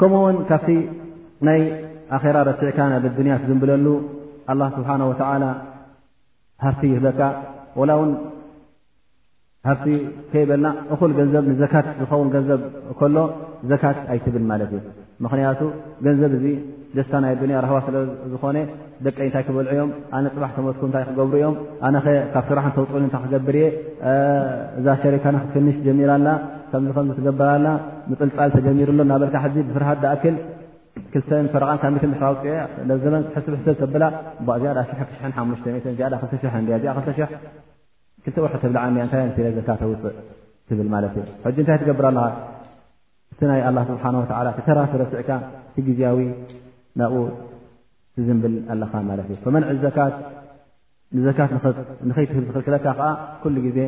ከምኡ ውን ካብቲ ናይ ኣራ ረቲዕካ ናይ ኣዱንያ ትዝንብለሉ ኣላ ስብሓን ወተላ ሃፍቲ ይህበካ ወላ ውን ሃፍቲ ከይበልና እኹል ገንዘብ ንዘካት ዝኸውን ገንዘብ ከሎ ዘካት ኣይትብል ማለት እዩ ምክንያቱ ገንዘብ እዚ ደስታ ናይ ኣዱንያ ረህዋ ስለዝኾነ ደቀይ እንታይ ክበልዑ እዮም ኣነ ፅባሕ ተመትኩ እንታይ ክገብሩ እዮም ኣነኸ ካብ ስራሕ እንተውፅኡኒ እንታይ ክገብር እየ እዛ ሸሪካና ክትፍንሽ ጀሚራ ኣላ ከምዚ ከም ትገብር ኣላ ምፅልፃል ተጀሚሩ ኣሎ እናበልካ ሕዚ ብፍርሃት ዳኣክል ክልተን ፈረቓን ካብ ሚትን ድሕራ ውፅኦ ለዘበን ሕስብ ሕስብ ተብላ እ እዚኣ ዳሽሕ ክሽሐን ሓሙሽተ ሚትን እዚኣ ዳ ክልተሽሕ እንድያ እዚኣ ክልተሽሕ ክልተ ወርሒ ተብልዓኒ እያ እንታይ ንስለ ዘካ ተውፅእ ትብል ማለት እዩ ሕጂ እንታይ ትገብር ኣለኻ እቲ ናይ ኣላ ስብሓን ወተዓላ እቲ ተራፊ ረስዕካ እቲ ግዜያዊ ናብኡ ትዝንብል ኣለኻ ማለት እዩ ፈመንዒ ዘካት ንዘካት ንኸይትህብ ዝኽልክለካ ከዓ ኩሉ ግዜ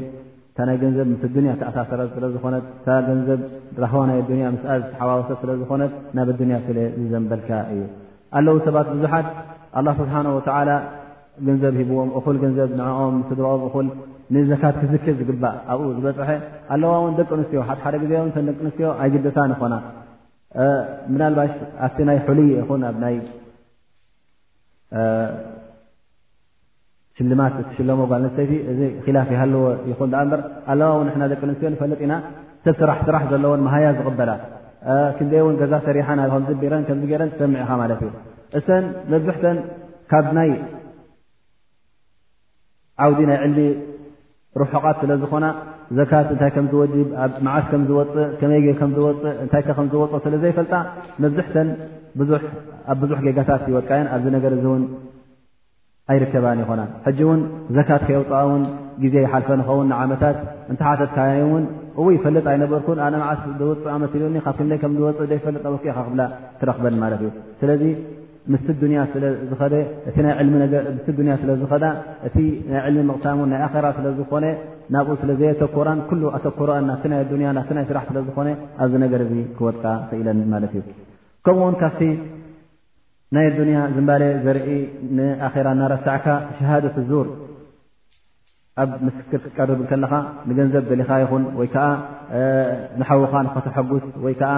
እታ ናይ ገንዘብ ምስ ኣዱንያ ተኣሳሰረ ስለ ዝኾነት እታ ገንዘብ ራህዋ ናይ ኣዱንያ ምስ ዝተሓዋወሰ ስለ ዝኾነት ናብ ኣዱንያ ስለ ዝዘንበልካ እዩ ኣለዉ ሰባት ብዙሓት ኣላ ስብሓን ወተዓላ ገንዘብ ሂብዎም እኹል ገንዘብ ንኦም ንስድራኦም እኹል ንዘካት ክዝክር ዝግባእ ኣብኡ ዝበፅሐ ኣለዋ እውን ደቂ ኣንስትዮ ሓሓደ ግዜ ን ደቂ ኣንስትዮ ኣይግደሳ ንኾና ምናልባሽ ኣብቲ ናይ ሕሉይ ይኹን ኣብ ናይ ሽልማት እትሽለሞ ጓል ኣንስተይቲ እዚ ኪላፍ ይሃለዎ ይኹን ዳኣ እበር ኣለዋ ው ንሕና ደቂ ኣንስትዮ ንፈልጥ ኢና ሰብ ስራሕ ስራሕ ዘለዎን መሃያ ዝቕበላ ክንደይ እውን ገዛ ሰሪሓን ከምዚ ቢረን ከምዚ ገረን ትሰምዒኻ ማለት እዩ እሰን መብዝሕተን ካብ ናይ ዓውዲ ናይ ዕልቢ ርሑቓት ስለ ዝኾና ዘካት እንታይ ከም ዝወጅብ ኣብ መዓስ ከም ዝወፅእ ከመይ ገ ከም ዝወፅእ እንታይ ከ ከም ዝወፅ ስለ ዘይፈልጣ መብዝሕተን ኣብ ብዙሕ ጌጋታት ይወድቃ እየን ኣብዚ ነገር እዚ እውን ኣይርከባን ይኾና ሕጂ እውን ዘካት ከየውፅኣ እውን ግዜ ይሓልፈ ንኸውን ንዓመታት እንተሓተትካያ እውን እው ይፈልጥ ኣይነበርኩን ኣነ መዓስ ዝውፅእ ኣመት ኢሉኒ ካብ ክንደይ ከም ዝወፅእ ዘይፈልጥ ነበርኩ ኢካ ክብላ ትረክበን ማለት እዩ ስለዚ ምስቲ ዱንያ ስለ ዝኸደ እቲ ናይ ዕልሚ ነገር ምስቲ ዱንያ ስለ ዝኸዳ እቲ ናይ ዕልሚ ምቕሳሙን ናይ ኣኼራ ስለ ዝኾነ ናብኡ ስለ ዘየተኮራን ኩሉ ኣተኮሮኣን ናብቲ ናይ ኣዱንያ ናብቲ ናይ ስራሕ ስለ ዝኾነ ኣብዚ ነገር እዚ ክወድቃ ክኢለን ማለት እዩ ከምኡ ውን ካብቲ ናይ ኣዱንያ ዝምባሌ ዘርኢ ንኣኼራ እናረሳዕካ ሸሃደት ዙር ኣብ ምስክር ክትቀርብ ከለኻ ንገንዘብ ደሊኻ ይኹን ወይ ከዓ ንሓውኻ ንኸተሐጉስ ወይ ከዓ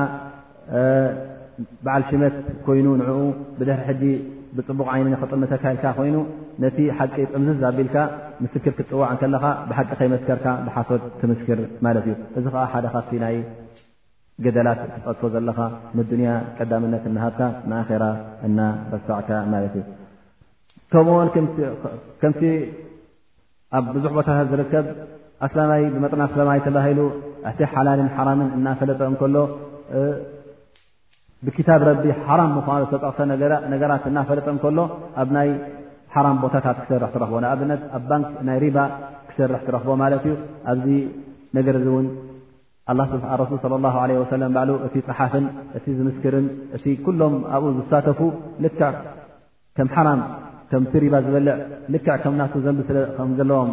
በዓል ሽመት ኮይኑ ንዕኡ ብድሕሪ ሕጂ ብፅቡቕ ዓይኒ ንክጥምተካ ኢልካ ኮይኑ ነቲ ሓቂ ጥምዝዝ ኣቢልካ ምስክር ክትፅዋዕ ከለኻ ብሓቂ ከይመስከርካ ብሓሶት ትምስክር ማለት እዩ እዚ ከዓ ሓደ ካብቲ ናይ ገደላት ትቀድፎ ዘለኻ ንዱንያ ቀዳምነት እናሃብካ ንኣኼራ እና ረሳዕካ ማለት እዩ ከምኡውን ከምቲ ኣብ ብዙሕ ቦታታት ዝርከብ ኣስላማይ ብመጥና ኣስላማይ ተባሂሉ እቲ ሓላልን ሓራምን እናፈለጠ እንከሎ ብክታብ ረቢ ሓራም ምኳኑ ዝተጠቕሰ ነገራት እናፈለጠ እንከሎ ኣብ ናይ ሓራም ቦታታት ክሰርሕ ትረኽቦ ንኣብነት ኣብ ባንክ ናይ ሪባ ክሰርሕ ትረኽቦ ማለት እዩ ኣብዚ ነገር እዚ እውን ኣላ ስብሓ ረሱል ስለ ላ ለ ወሰለም ባዕሉ እቲ ፀሓፍን እቲ ዝምስክርን እቲ ኩሎም ኣብኡ ዝሳተፉ ልክዕ ከም ሓራም ከም ትሪባ ዝበልዕ ልክዕ ከም ናቱ ዘንቢ ከም ዘለዎም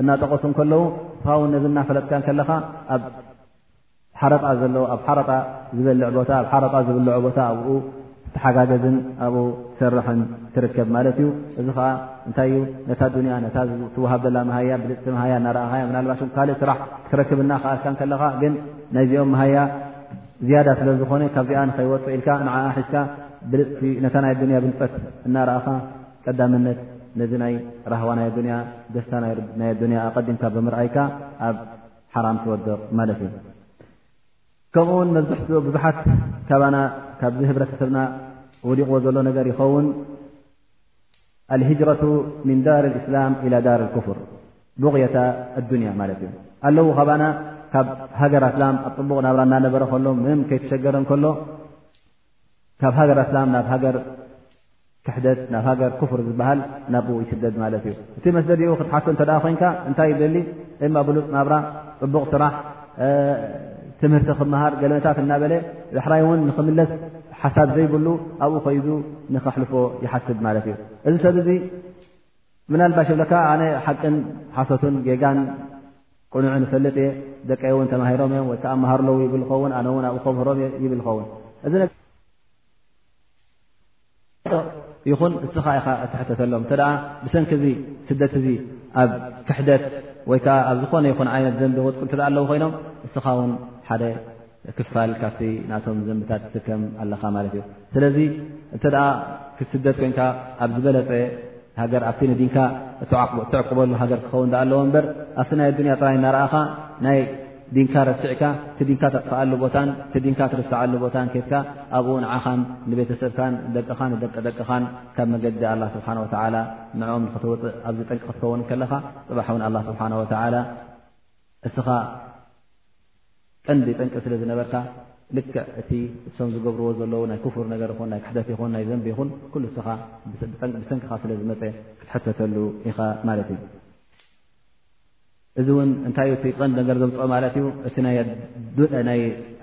እናጠቐሱ ከለዉ እስኻ ውን ነዚ እናፈለጥካ ከለኻ ኣብ ሓረጣ ዘለ ኣብ ሓረጣ ዝበልዕ ቦታ ኣብ ሓረጣ ዝብልዑ ቦታ ኣብኡ ተሓጋገዝን ኣብኡ ትሰርሕን ትርከብ ማለት እዩ እዚ ከዓ እንታይ እዩ ነታ ዱንያ ነታ ትወሃብ ዘላ መሃያ ብልፅቲ መሃያ እናረእኻያ ምናልባሽ ካልእ ስራሕ ክትረክብ እና ከኣልካ ከለኻ ግን ናይዚኦም መሃያ ዝያዳ ስለ ዝኾነ ካብዚኣ ንኸይወፅ ኢልካ ንዓ ሒዝካ ብልፅቲ ነታ ናይ ኣዱንያ ብልፀት እናረእኻ ቀዳምነት ነዚ ናይ ራህዋ ናይ ኣዱንያ ደስታ ናይ ኣዱንያ ኣቀዲምካ ብምርኣይካ ኣብ ሓራም ትወድቕ ማለት እዩ ከምኡ ውን መብዝሕትኡ ብዙሓት ካባና ካብዚ ህብረተሰብና ወዲቕዎ ዘሎ ነገር ይኸውን ኣልሂጅረቱ ምን ዳር እስላም ኢላ ዳር ክፍር ብቕየታ ኣዱንያ ማለት እዩ ኣለዉ ካባና ካብ ሃገር ኣስላም ኣብ ፅቡቕ ናብራ እናነበረ ከሎ ምም ከይተሸገረ ከሎ ካብ ሃገር ኣስላም ናብ ሃገር ክሕደት ናብ ሃገር ክፍር ዝበሃል ናብኡ ይስደድ ማለት እዩ እቲ መስደዲ ክትሓቶ እተ ኮይንካ እንታይ ይደሊ እማ ብሉፅ ናብራ ፅቡቕ ስራሕ ትምህርቲ ክምሃር ገለመታት እናበለ ዳሕራይ እውን ንክምለስ ሓሳብ ዘይብሉ ኣብኡ ኮይዙ ንክሕልፎ ይሓስብ ማለት እዩ እዚ ሰብ እዚ ምናልባሽ ብለካ ኣነ ሓቅን ሓሶትን ጌጋን ቅኑዕን እፈልጥ እየ ደቀይ እውን ተማሂሮም እዮም ወይከዓ መሃርለዉ ይብል ዝኸውን ኣነ እውን ኣብኡ ከምህሮም እየ ይብል ዝኸውን እዚ ነ ይኹን እስኻ ኢኻ እትሕተተሎም እተ ብሰንኪ እዚ ስደት እዚ ኣብ ክሕደት ወይከዓ ኣብ ዝኾነ ይኹን ዓይነት ዘንቢ ወጥቁ እተ ኣለዉ ኮይኖም እስኻ ውን ሓደ ክፋል ካብቲ ናቶም ዘንብታት ትስከም ኣለኻ ማለት እዩ። ስለዚ እንተ ክትስደት ኮንካ ኣብ ዝበለፀ ሃገር ኣብቲ ንዲንካ እተዕቅበሉ ሃገር ክኸውን ዳኣ ኣለዎ እምበር ኣብቲ ናይ ኣዱንያ ጥራይ እናረኣኻ ናይ ዲንካ ረሲዕካ እቲ ዲንካ ተጥፍኣሉ ቦታን እቲ ዲንካ ትርስዓሉ ቦታን ኬትካ ኣብኡ ንዓኻን ንቤተሰብካን ደቅኻን ንደቂ ደቅኻን ካብ መገዲ ኣላ ስብሓን ወተዓላ ንዕኦም ንክትውፅእ ኣብዚ ጠንቂ ክትከውን ከለኻ ፅባሕ እውን ኣላ ስብሓን ወተዓላ እስኻ ቀንዲ ጠንቂ ስለ ዝነበርካ ልክዕ እቲ እሶም ዝገብርዎ ዘለዉ ናይ ክፉር ነገር ይኹን ናይ ክሕደት ይኹን ናይ ዘንቢ ይኹን ኩሉ እስኻ ብሰንኪኻ ስለ ዝመፀ ክትሕተተሉ ኢኻ ማለት እዩ እዚ እውን እንታይ እቲ ቀንዲ ነገር ዘምፅኦ ማለት እዩ እቲ ናይ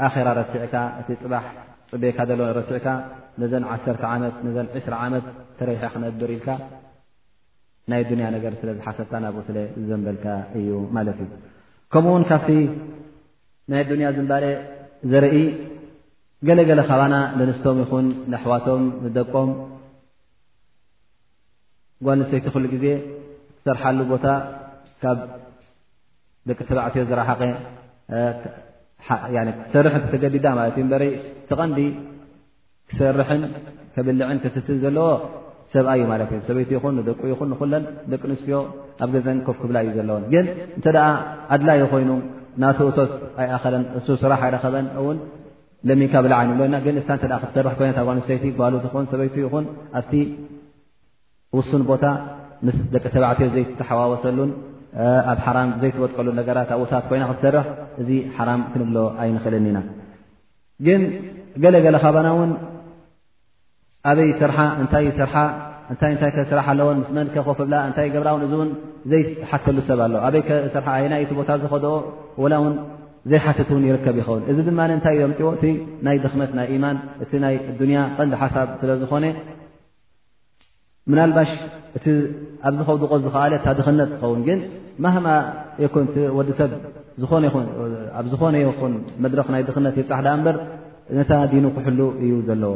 ኣራ ረሲዕካ እቲ ፅባሕ ፅቤካ ዘሎ ረሲዕካ ነዘን ዓሰርተ ዓመት ነዘን ዕስራ ዓመት ተረቢሐ ክነብር ኢልካ ናይ ዱንያ ነገር ስለ ዝሓሰብካ ናብኡ ስለ ዝዘንበልካ እዩ ማለት እዩ ከምኡ ውን ካብቲ ናይ ኣዱንያ ዝንባለ ዘርኢ ገለገለ ካባና ንንስቶም ይኹን ንኣሕዋቶም ንደቆም ጓል ንሰይቲ ኩሉ ግዜ ትሰርሓሉ ቦታ ካብ ደቂ ተባዕትዮ ዝረሓቀ ትሰርሕ እተተገዲዳ ማለት እዩ በረ ተቐንዲ ክሰርሕን ከብልዕን ክስትን ዘለዎ ሰብኣ እዩ ማለት እዩ ሰበይቲ ይኹን ንደቁ ይኹን ንኩለን ደቂ ኣንስትዮ ኣብ ገዘን ኮፍ ክብላ እዩ ዘለዎን ግን እንተ ኣድላይ ኮይኑ ናተ እቶት ኣይኣኸለን እሱ ስራሕ ኣይረኸበን እውን ለሚንካ ብላዓ ንብሎና ግን እሳ እተ ክትሰርሕ ኮይነ ብ ኣንስተይቲ ጓሉ ትኹን ሰበይቱ ይኹን ኣብቲ ውሱን ቦታ ምስ ደቂ ተባዕትዮ ዘይተሓዋወሰሉን ኣብ ሓራም ዘይትወጥቀሉ ነገራት ኣብውሳት ኮይና ክትሰርሕ እዚ ሓራም ክንብሎ ኣይንኽእልን ኢና ግን ገለገለ ካባና ውን ኣበይ ስርሓ እንታይ ስርሓ እንታይ እንታይ ከስራሕ ኣለዎን ምስ መን ከኮፍብላ እንታይ ገብራ ውን እዚ እውን ዘይሓተሉ ሰብ ኣሎ ኣበይ ከስርሓ ኣየናይ እቲ ቦታ ዝኸድኦ ወላ ውን ዘይሓትት እውን ይርከብ ይኸውን እዚ ድማ እንታይ ዮም ዎ እቲ ናይ ድኽመት ናይ ኢማን እቲ ናይ ኣዱንያ ቀንዲ ሓሳብ ስለ ዝኾነ ምናልባሽ እቲ ኣብዚ ከውድቆ ዝኸኣለ እታ ድኽነት ትኸውን ግን ማህማ የኩን ወዲ ሰብ ኣብ ዝኾነ ይኹን መድረኽ ናይ ድኽነት ይብፃሕ ዳኣ እምበር ነታ ዲኑ ክሕሉ እዩ ዘለዎ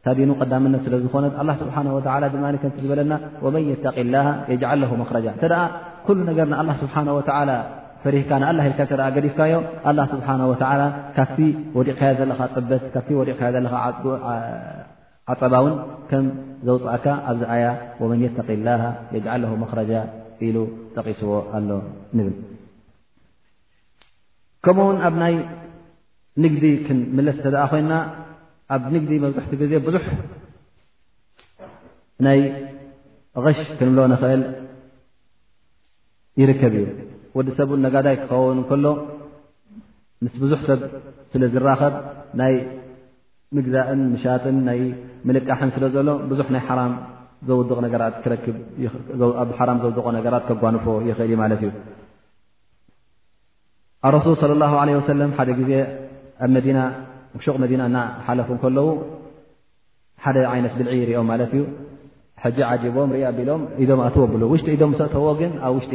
እታ ዲኑ ቀዳምነት ስለ ዝኾነት ኣላ ስብሓን ወላ ድማ ከምቲ ዝበለና ወመን የተቂ ላ የጅዓል ለሁ መክረጃ እንተ ኩሉ ነገር ንኣላ ስብሓን ወላ ፈሪህካ ንኣላ ሂልካ እተ ገዲፍካዮ ኣላ ስብሓን ወላ ካብቲ ወዲቕካዮ ዘለኻ ጥበት ካብቲ ወዲቕካዮ ዘለኻ ዓጸባ ውን ከም ዘውጽኣካ ኣብዚ ኣያ ወመን የተቂ ላሃ የጅዓል ለሁ መኽረጃ ኢሉ ጠቒስዎ ኣሎ ንብል። ከምኡ ውን ኣብ ናይ ንግዲ ክንምለስ እተ ደኣ ኮይና ኣብ ንግዲ መብዝሕቲ ግዜ ብዙሕ ናይ غሽ ክንብሎ ንኽእል ይርከብ እዩ ወዲ ሰብ ን ነጋዳይ ክኸውን ከሎ ምስ ብዙሕ ሰብ ስለ ዝራኸብ ናይ ምግዛእን ምሻጥን ናይ ምልቃሕን ስለ ዘሎ ብዙሕ ናይ ሓራም ዘውድቕ ነገራት ክረክብኣብ ሓራም ዘውድቆ ነገራት ከጓንፎ ይኽእል ዩ ማለት እዩ ኣረሱል ስለ ላሁ ለ ወሰለም ሓደ ግዜ ኣብ መዲና ሹቕ መዲና እና ሓለፉ ከለዉ ሓደ ዓይነት ብልዒ ይርኦም ማለት እዩ ሕጂ ዓጂቦም ርእ ኣቢሎም ኢዶም ኣትወ ብሉ ውሽጢ ኢዶም ሰእተዎ ግን ኣብ ውሽጢ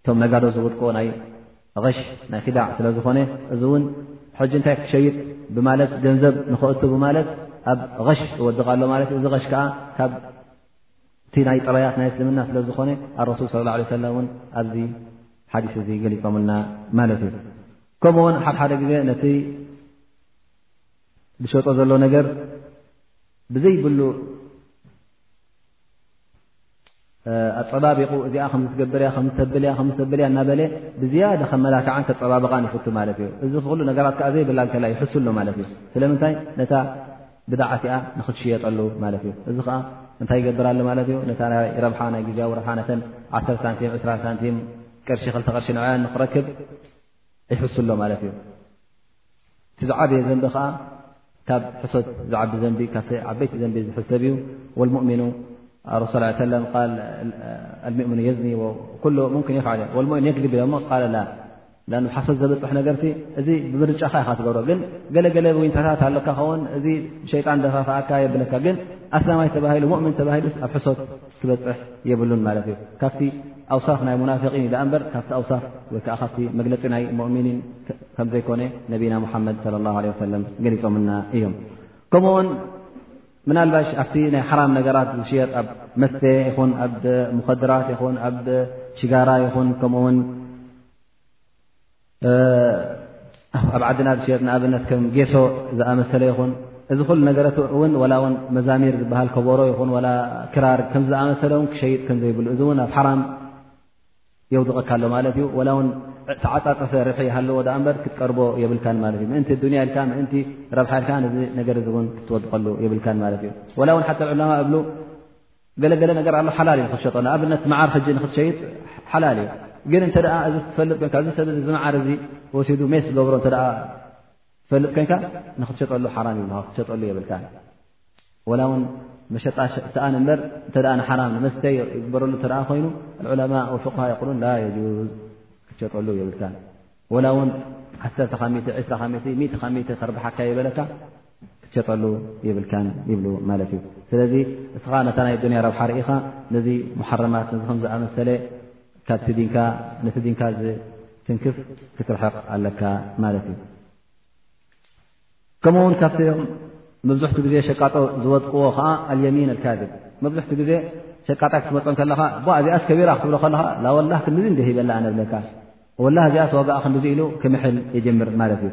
እቶም ነጋዶ ዝውድቁ ናይ ቕሽ ናይ ኪዳዕ ስለ ዝኾነ እዚ እውን ሕጂ እንታይ ክሸይጥ ብማለት ገንዘብ ንክእቱ ብማለት ኣብ ቕሽ ዝወድቕ ኣሎ ማለት እዩ እዚ ቕሽ ከዓ ካብ እቲ ናይ ጥራያት ናይ እስልምና ስለ ዝኾነ ኣረሱል ስለ ላ ለ ሰለም እውን ኣብዚ ሓዲስ እዚ ገሊፆምልና ማለት እዩ ከምኡ ውን ሓድ ሓደ ግዜ ነቲ ዝሸጦ ዘሎ ነገር ብዘይብሉ ኣፀባቢቑ እዚኣ ከምዝትገብር እያ ከምዝተብል እያ ከምዝተብል እያ እናበለ ብዝያደ ከም መላክዓን ከፀባብቓን ይፍቱ ማለት እዩ እዚ ዝክሉ ነገራት ከዓ ዘይብላ ከላ ይሕሱ ኣሎ ማለት እዩ ስለምንታይ ነታ ብድዓ እቲኣ ንክትሽየጠሉ ማለት እዩ እዚ ከዓ እንታይ ይገብር ኣሎ ማለት እዩ ነታ ናይ ረብሓ ናይ ግዜዊ ረብሓ ነተን ዓተ ሳንቲም ዕስራ ሳንቲም ቅርሺ ክልተ ቅርሺ ንዕያን ንክረክብ ይሕሱ ኣሎ ማለት እዩ እቲ ዝዓበየ ዘንቢ ከዓ ካብ ሕሶት ዝዓቢ ዘንቢ ካብ ዓበይቲ ዘንቢ ዝሕሰብ እዩ ወልሙእሚኑ ረሱ ስ ሰለ ኣልሙእሚኑ የዝኒ ኩሉ ሙምኪን ይፍዓል እ ወልሙእሚን የግልቢ ሞ ቃል ላ ን ሓሶት ዘበፅሕ ነገርቲ እዚ ብምርጫኻ ኢኻ ትገብሮ ግን ገለገለ ዊንታታት ኣለካ ኸውን እዚ ሸይጣን ደፋፍኣካ የብለካ ግን ኣስላማይ ተባሂሉ ሙእሚን ተባሂሉስ ኣብ ሕሶት ክበፅሕ የብሉን ማለት እዩ ካብቲ ኣውሳፍ ናይ ሙናፊቒን ዳኣ እምበር ካብቲ ኣውሳፍ ወይከዓ ካብቲ መግለፂ ናይ ሙእሚኒን ከም ዘይኮነ ነቢና ሙሓመድ ለ ላ ለ ወሰለም ገሊፆምና እዮም ከምኡ ውን ምናልባሽ ኣብቲ ናይ ሓራም ነገራት ዝሽየጥ ኣብ መስተ ይኹን ኣብ ሙኸድራት ይኹን ኣብ ሽጋራ ይኹን ከምኡውን ኣብ ዓድና ዝሸየጥ ንኣብነት ከም ጌሶ ዝኣመሰለ ይኹን እዚ ኩሉ ነገረት እውን ዋላ ውን መዛሚር ዝበሃል ከበሮ ይኹን ላ ክራር ከምዚ ዝኣመሰለ ውን ክሸይጥ ከም ዘይብሉ እዚ እውን ኣብ ሓራም የውድቐካ ኣሎ ማለት እዩ ዋላ ውን ተዓፃፀፈ ርሒ ይሃለዎ ዳኣ እምበር ክትቀርቦ የብልካን ማለት እዩ ምእንቲ ዱንያ ኢልካ ምእንቲ ረብሓ ኢልካ ነዚ ነገር እዚ እውን ክትወድቀሉ የብልካን ማለት እዩ ዋላ ውን ሓተ ዕላማ እብሉ ገለ ገለ ነገር ኣሎ ሓላል እዩ ክትሸጦ ንኣብነት መዓር ሕጂ ንክትሸይጥ ሓላል እዩ ግን እንተ እዚ ትፈልጥ ኮንካ እዚ ሰብ ዝመዓር እዚ ወሲዱ ሜስ ገብሮ እተ ትፈልጥ ኮንካ ንክትሸጠሉ ሓራም ይብልካ ክትሸጠሉ የብልካ ወላ እውን መሸጣ ሸጥኣን እምበር እተ ንሓራም ንመስተ ይግበረሉ እተ ኮይኑ ዑለማ ወፍቕሃ ይቕሉን ላ የጁዝ ክትሸጠሉ የብልካ ወላ እውን ዓሰተ ካ ዕስራ ካ እ ካ ከርብሓካ ይበለካ ክትሸጠሉ የብልካን ይብሉ ማለት እዩ ስለዚ እስኻ ነታ ናይ ዱንያ ረብሓ ርኢኻ ነዚ ሙሓረማት ነዚ ከም ዝኣመሰለ ካብቲ ዲንካ ነቲ ዲንካ ዝትንክፍ ክትርሕቕ ኣለካ ማለት እዩ ከምኡ ውን ካብቲ መብዝሕቲ ግዜ ሸቃጦ ዝወጥቅዎ ከዓ ኣልየሚን ኣልካድብ መብዝሕቲ ግዜ ሸቃጣ ክትመፆ ከለካ እ እዚኣስ ከቢራ ክትብሎ ከለካ ላወላ ክንድዚ እንደ ሂበላ ኣነብለካ ወላ እዚኣስ ዋጋኣ ክንድዚ ኢሉ ክምሕል ይጀምር ማለት እዩ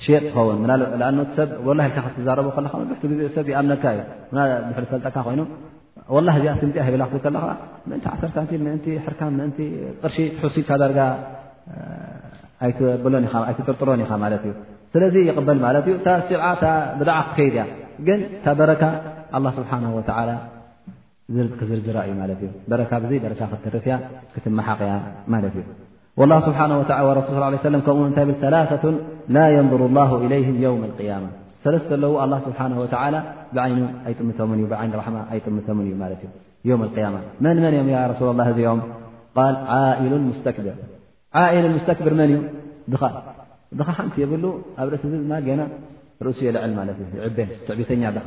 ትሸየጥ ትኸውን ምና ሰብ ወላ ኢልካ ክትዛረቦ ከለካ መብሕቲ ግዜ ሰብ ይኣምነካ እዩ ና ብሕሪ ፈልጠካ ኮይኑ ወላ እዚኣ ስምፅ ሂብላ ክትብል ከለካ ምእንቲ ዓሰር ሳንቲም ምእንቲ ሕርካ ምእንቲ ቅርሺ ትሕሲካ ዳርጋ ኣይትብሎን ኢኻ ኣይትጥርጥሮን ኢኻ ማለት እዩ ስለዚ ይቕበል ማለት እዩ እታ ስርዓ እታ ብድዓ ክትከይድ እያ ግን እታ በረካ ኣላ ስብሓን ወተዓላ ክዝርዝራ እዩ ማለት እዩ በረካ ብዘይ በረካ ክትተርፍ እያ ክትመሓቕ እያ ማለት እዩ ላ ስብሓ ረሱል ስ ሰለም ከምኡ እንታይ ብል ሰላሰቱን ላ የንظሩ ላሁ ኢለይህም የውም ልቅያማ ሰለስተ ኣለዉ ኣላ ስብሓን ወተላ ብዓይኑ ኣይጥምቶምን እዩ ብዓይኒ ራሕማ ኣይጥምቶምን እዩ ማለት እዩ የውም ልቅያማ መን መን እዮም ያ ረሱላ ላ እዚኦም ቃል ዓኢሉን ሙስተክብር ዓኢሉን ሙስተክብር መን እዩ ድኻ ድኻ ሓንቲ የብሉ ኣብ ርእሲ እዚ ድማ ገና ርእሱ የልዕል ማለት እዩ ይዕበ ትዕቢተኛ ድኻ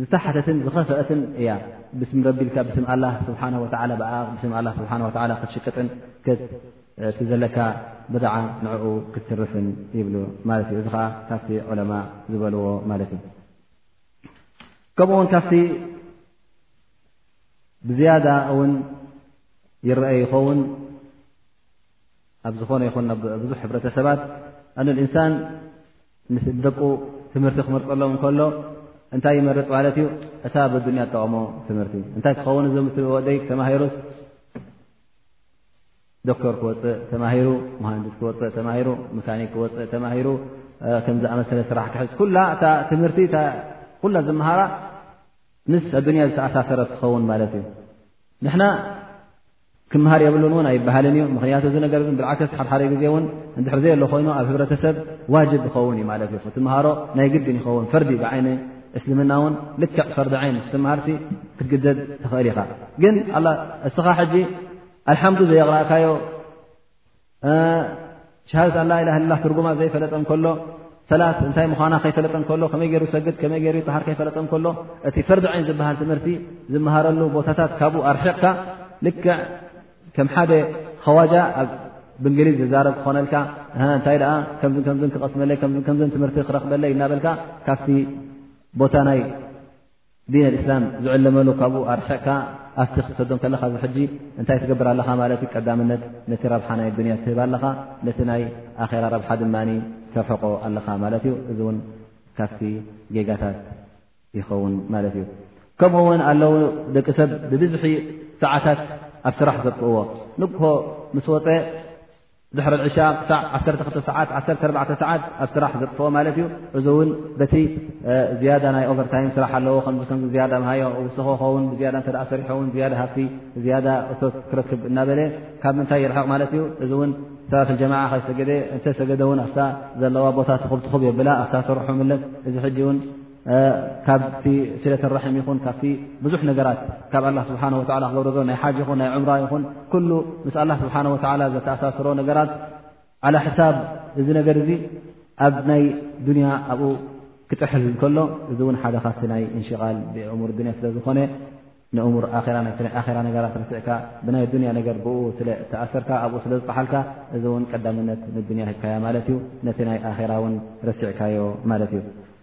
ዝተሓተትን ዝኸፈአትን እያ ብስም ረቢ ኢልካ ብስም ኣላ ስብሓ ወ ብኣ ብስም ኣላ ስብሓ ወ ክትሽቅጥን እቲ ዘለካ ብድዓ ንዕኡ ክትትርፍን ይብሉ ማለት እዩ እዚ ከዓ ካብቲ ዑለማ ዝበልዎ ማለት እዩ ከምኡ ውን ካብቲ ብዝያዳ እውን ይረአይ ይኸውን ኣብ ዝኾነ ይኹን ናብ ብዙሕ ሕብረተሰባት ኣነ እንሳን ምስ ደቁ ትምህርቲ ክመርፀሎም እንከሎ እንታይ ይመርፅ ማለት እዩ እታ ብዱንያ ጠቕሞ ትምህርቲ እንታይ ክኸውን እዞም ወደይ ተማሂሩስ ዶክተር ክወፅእ ተማሂሩ መሃንድስ ክወፅእ ተማሂሩ መካኒክ ክወፅእ ተማሂሩ ከም ዝኣመሰለ ስራሕ ክሕዝ ኩላ እታ ትምህርቲ ኩላ ዝምሃራ ምስ ኣዱንያ ዝተኣሳሰረት ክኸውን ማለት እዩ ንሕና ክምሃር የብሉን እውን ኣይበሃልን እዩ ምክንያቱ እዚ ነገር ብልዓከስ ሓድሓደ ግዜ እውን እንድሕር ዘየሎ ኮይኑ ኣብ ህብረተሰብ ዋጅብ ይኸውን እዩ ማለት እዩ ክትምሃሮ ናይ ግድን ይኸውን ፈርዲ ብዓይኒ እስልምና እውን ልክዕ ፈርዲ ዓይን ክትምሃርሲ ክትግደድ ትኽእል ኢኻ ግን እስኻ ሕጂ ኣልሓምዱ ዘየቕራእካዮ ሸሃደት ኣላ ኢላ ላ ትርጉማ ዘይፈለጠ ከሎ ሰላት እንታይ ምዃና ከይፈለጠ ከሎ ከመይ ገይሩ ሰግድ ከመይ ገይሩ ይጠሃር ከይፈለጠ ከሎ እቲ ፈርዲ ዓይን ዝበሃል ትምህርቲ ዝመሃረሉ ቦታታት ካብኡ ኣርሒቕካ ልክዕ ከም ሓደ ከዋጃ ኣብ ብእንግሊዝ ዝዛረብ ክኾነልካ እንታይ ደኣ ከምዝ ከምዝ ክቐስመለይ ከምዝ ከምዝ ትምህርቲ ክረክበለይ እናበልካ ካብቲ ቦታ ናይ ዲን ኣልእስላም ዝዕለመሉ ካብኡ ኣርሕቕካ ኣብቲ ክትሰዶ ከለኻ እዚ ሕጂ እንታይ ትገብር ኣለኻ ማለት እዩ ቀዳምነት ነቲ ረብሓ ናይ ኣዱንያ ትህብ ኣለኻ ነቲ ናይ ኣኼራ ረብሓ ድማ ተርሕቆ ኣለኻ ማለት እዩ እዚ እውን ካብቲ ጌጋታት ይኸውን ማለት እዩ ከምኡ እውን ኣለዉ ደቂ ሰብ ብብዝሒ ሰዓታት ኣብ ስራሕ ዘጥቅእዎ ንግሆ ምስ ወፀ ድሕሪ ዕሻ ክሳዕ ዓሰርተ ክልተ ሰዓት ዓሰርተ ኣርባዕተ ሰዓት ኣብ ስራሕ ዘጥፍኦ ማለት እዩ እዚ እውን በቲ ዝያዳ ናይ ኦቨርታይም ስራሕ ኣለዎ ከምዚ ከምዚ ዝያዳ ምሃዮ ውስኾ ኸውን ብዝያዳ እተ ሰሪሖ ውን ዝያዳ ሃፍቲ ዝያዳ እቶት ክረክብ እናበለ ካብ ምንታይ ይርሕቕ ማለት እዩ እዚ እውን ሰላት ጀማዓ ከይሰገደ እንተሰገደ እውን ኣብታ ዘለዋ ቦታ ትኹብ ትኹብ የብላ ኣብታ ስርሑ ምለት እዚ ሕጂ እውን ካብቲ ስለት ራሒም ይኹን ካብቲ ብዙሕ ነገራት ካብ ኣላ ስብሓን ወላ ክገብረዞ ናይ ሓጅ ይኹን ናይ ዕምራ ይኹን ኩሉ ምስ ኣላ ስብሓን ወላ ዘተኣሳስሮ ነገራት ዓላ ሕሳብ እዚ ነገር እዚ ኣብ ናይ ዱንያ ኣብኡ ክጥሕል ከሎ እዚ እውን ሓደ ካብቲ ናይ እንሽቓል ብእሙር ዱንያ ስለ ዝኾነ ንእሙር ኣራ ናይ ኣራ ነገራት ርትዕካ ብናይ ዱንያ ነገር ብኡ ስለ እተኣሰርካ ኣብኡ ስለ ዝጠሓልካ እዚ እውን ቀዳምነት ንዱንያ ሂብካያ ማለት እዩ ነቲ ናይ ኣራ እውን ረሲዕካዮ ማለት እዩ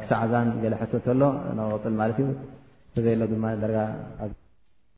ክሳዕ እዛን ገለ ሕቶ ተሎ ኖቅጽል ማለት እዩ ተዘየሎ ድማ ደርጋ